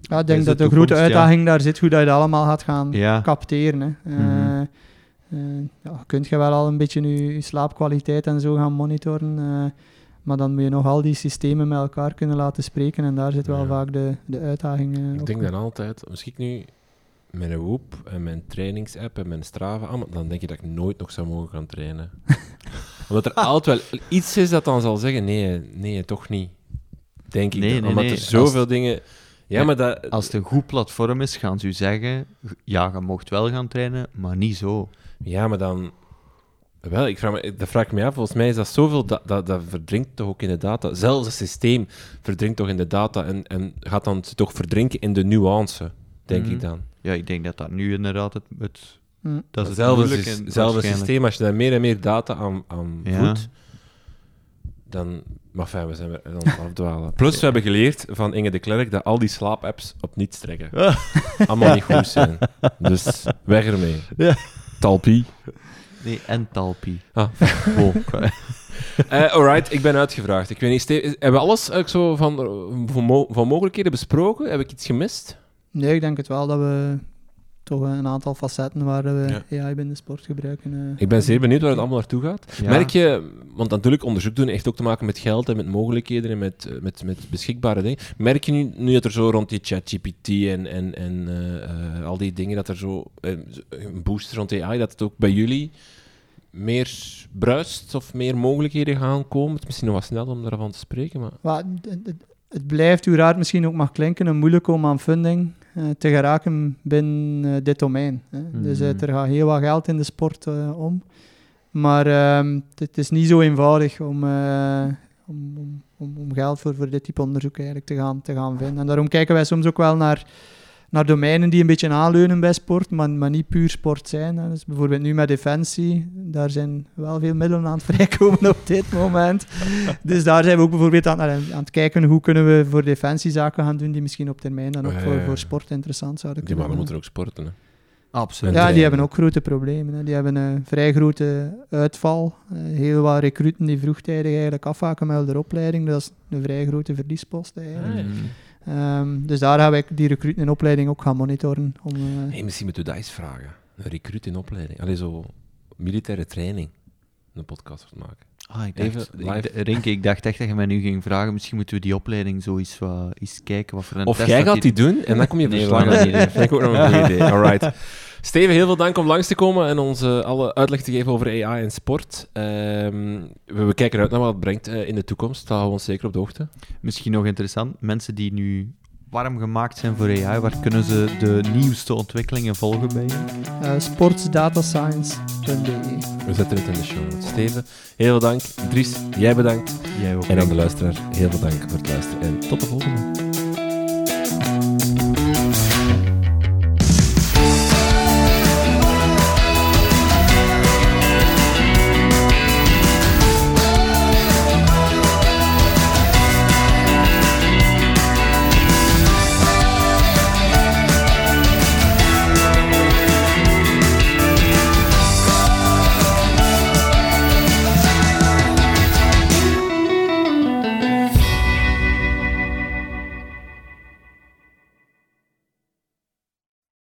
Ja, ik denk dat de de grote ja. uitdaging daar zit, hoe dat je dat allemaal gaat gaan Ja. capteren. Hè. Eh, ja, kunt je wel al een beetje je, je slaapkwaliteit en zo gaan monitoren, eh, maar dan moet je nog al die systemen met elkaar kunnen laten spreken en daar zit wel Ja. vaak de, de uitdaging Ik op. denk dan altijd, misschien nu met een Whoop en mijn trainingsapp en mijn Strava, ah, dan denk je dat ik nooit nog zou mogen gaan trainen. Omdat er altijd wel iets is dat dan zal zeggen, nee, nee, toch niet. Denk ik Nee, Omdat nee. er zoveel dingen... Ja, Ja, maar dat... Als het een goed platform is, gaan ze u zeggen, ja, je mocht wel gaan trainen, maar niet zo. Ja, maar dan... Wel, ik vraag me, dat vraag ik me af. Volgens mij is dat zoveel... Dat, dat, dat verdrinkt toch ook in de data. Zelfs het systeem verdrinkt toch in de data en, en gaat dan toch verdrinken in de nuance, denk Mhm. ik dan. Ja, ik denk dat dat nu inderdaad het... het Hm. dat is het Hetzelfde, systeem, als je daar meer en meer data aan, aan Ja. voedt, dan... Maar fijn, we zijn weer aan het afdwalen. Plus, we hebben geleerd van Inge de Klerk dat al die slaapapps op niets trekken. Allemaal niet goed zijn. Dus weg ermee. Ja. Talpie. Nee, en Talpi. Ah. Wow. Eh, alright, ik ben uitgevraagd. Ik weet niet, hebben we alles eigenlijk zo van, van, mo- van mogelijkheden besproken? Heb ik iets gemist? Nee, ik denk het wel dat we toch een aantal facetten waar we AI binnen de sport gebruiken. eh, Ik ben zeer benieuwd waar het allemaal naartoe gaat. Ja. Merk je, want natuurlijk onderzoek doen heeft ook te maken met geld en met mogelijkheden en met, eh, met, met beschikbare dingen. Merk je nu, nu dat er zo rond die ChatGPT en, en, en eh, eh, al die dingen, dat er zo een boost rond AI, dat het ook bij jullie meer bruist of meer mogelijkheden gaan komen? Het is misschien nog wat snel om daarvan te spreken, maar... Maar het, blijft, hoe raar het misschien ook mag klinken, een moeilijk om aan funding te geraken binnen eh, dit domein. Hè. Dus eh, Mhm. er gaat heel wat geld in de sport eh, om. Maar ehm, het, is niet zo eenvoudig om, eh, om, om, om, om geld voor, voor dit type onderzoek eigenlijk te gaan, te gaan vinden. En daarom kijken wij soms ook wel naar, naar domeinen die een beetje aanleunen bij sport, maar, maar niet puur sport zijn. Hè. Dus bijvoorbeeld nu met Defensie, daar zijn wel veel middelen aan het vrijkomen op dit moment. Dus daar zijn we ook bijvoorbeeld aan, aan het kijken hoe kunnen we voor defensiezaken gaan doen die misschien op termijn dan ook Ja, ja, voor, ja. voor sport interessant zouden Die kunnen mannen moeten ook sporten, hè. Absoluut. Ja, die trainen. hebben ook grote problemen. Hè. Die hebben een vrij grote uitval. Eh, heel wat recruten die vroegtijdig eigenlijk afhaken met de opleiding. Dat is een vrij grote verliespost eigenlijk. Ehm, dus daar gaan wij die recruten in opleiding ook gaan monitoren. Om, eh, Hey, misschien moeten we dat eens vragen. Een recruit in opleiding. Allee, zo militaire training. Een podcast maken. Ah, ik Even dacht, live. ik, ik dacht echt dat je mij nu ging vragen, misschien moeten we die opleiding zo eens, eens kijken wat voor een Of test jij gaat die doen en dan kom je Nee, we verslagen. gaan dat vind ik ook nog een goed idee. Alright. Steven, heel veel dank om langs te komen en ons eh, alle uitleg te geven over AI en sport. Ehm, we, we kijken uit naar wat het brengt eh, in de toekomst. Dat houden we ons zeker op de hoogte. Misschien nog interessant, mensen die nu warm gemaakt zijn voor AI, waar kunnen ze de nieuwste ontwikkelingen volgen bij je? eh, sportsdatascience.be. We zetten het in de show. Steven, heel veel dank. Dries, jij bedankt. Jij ook. En aan de luisteraar, heel veel dank voor het luisteren. En tot de volgende.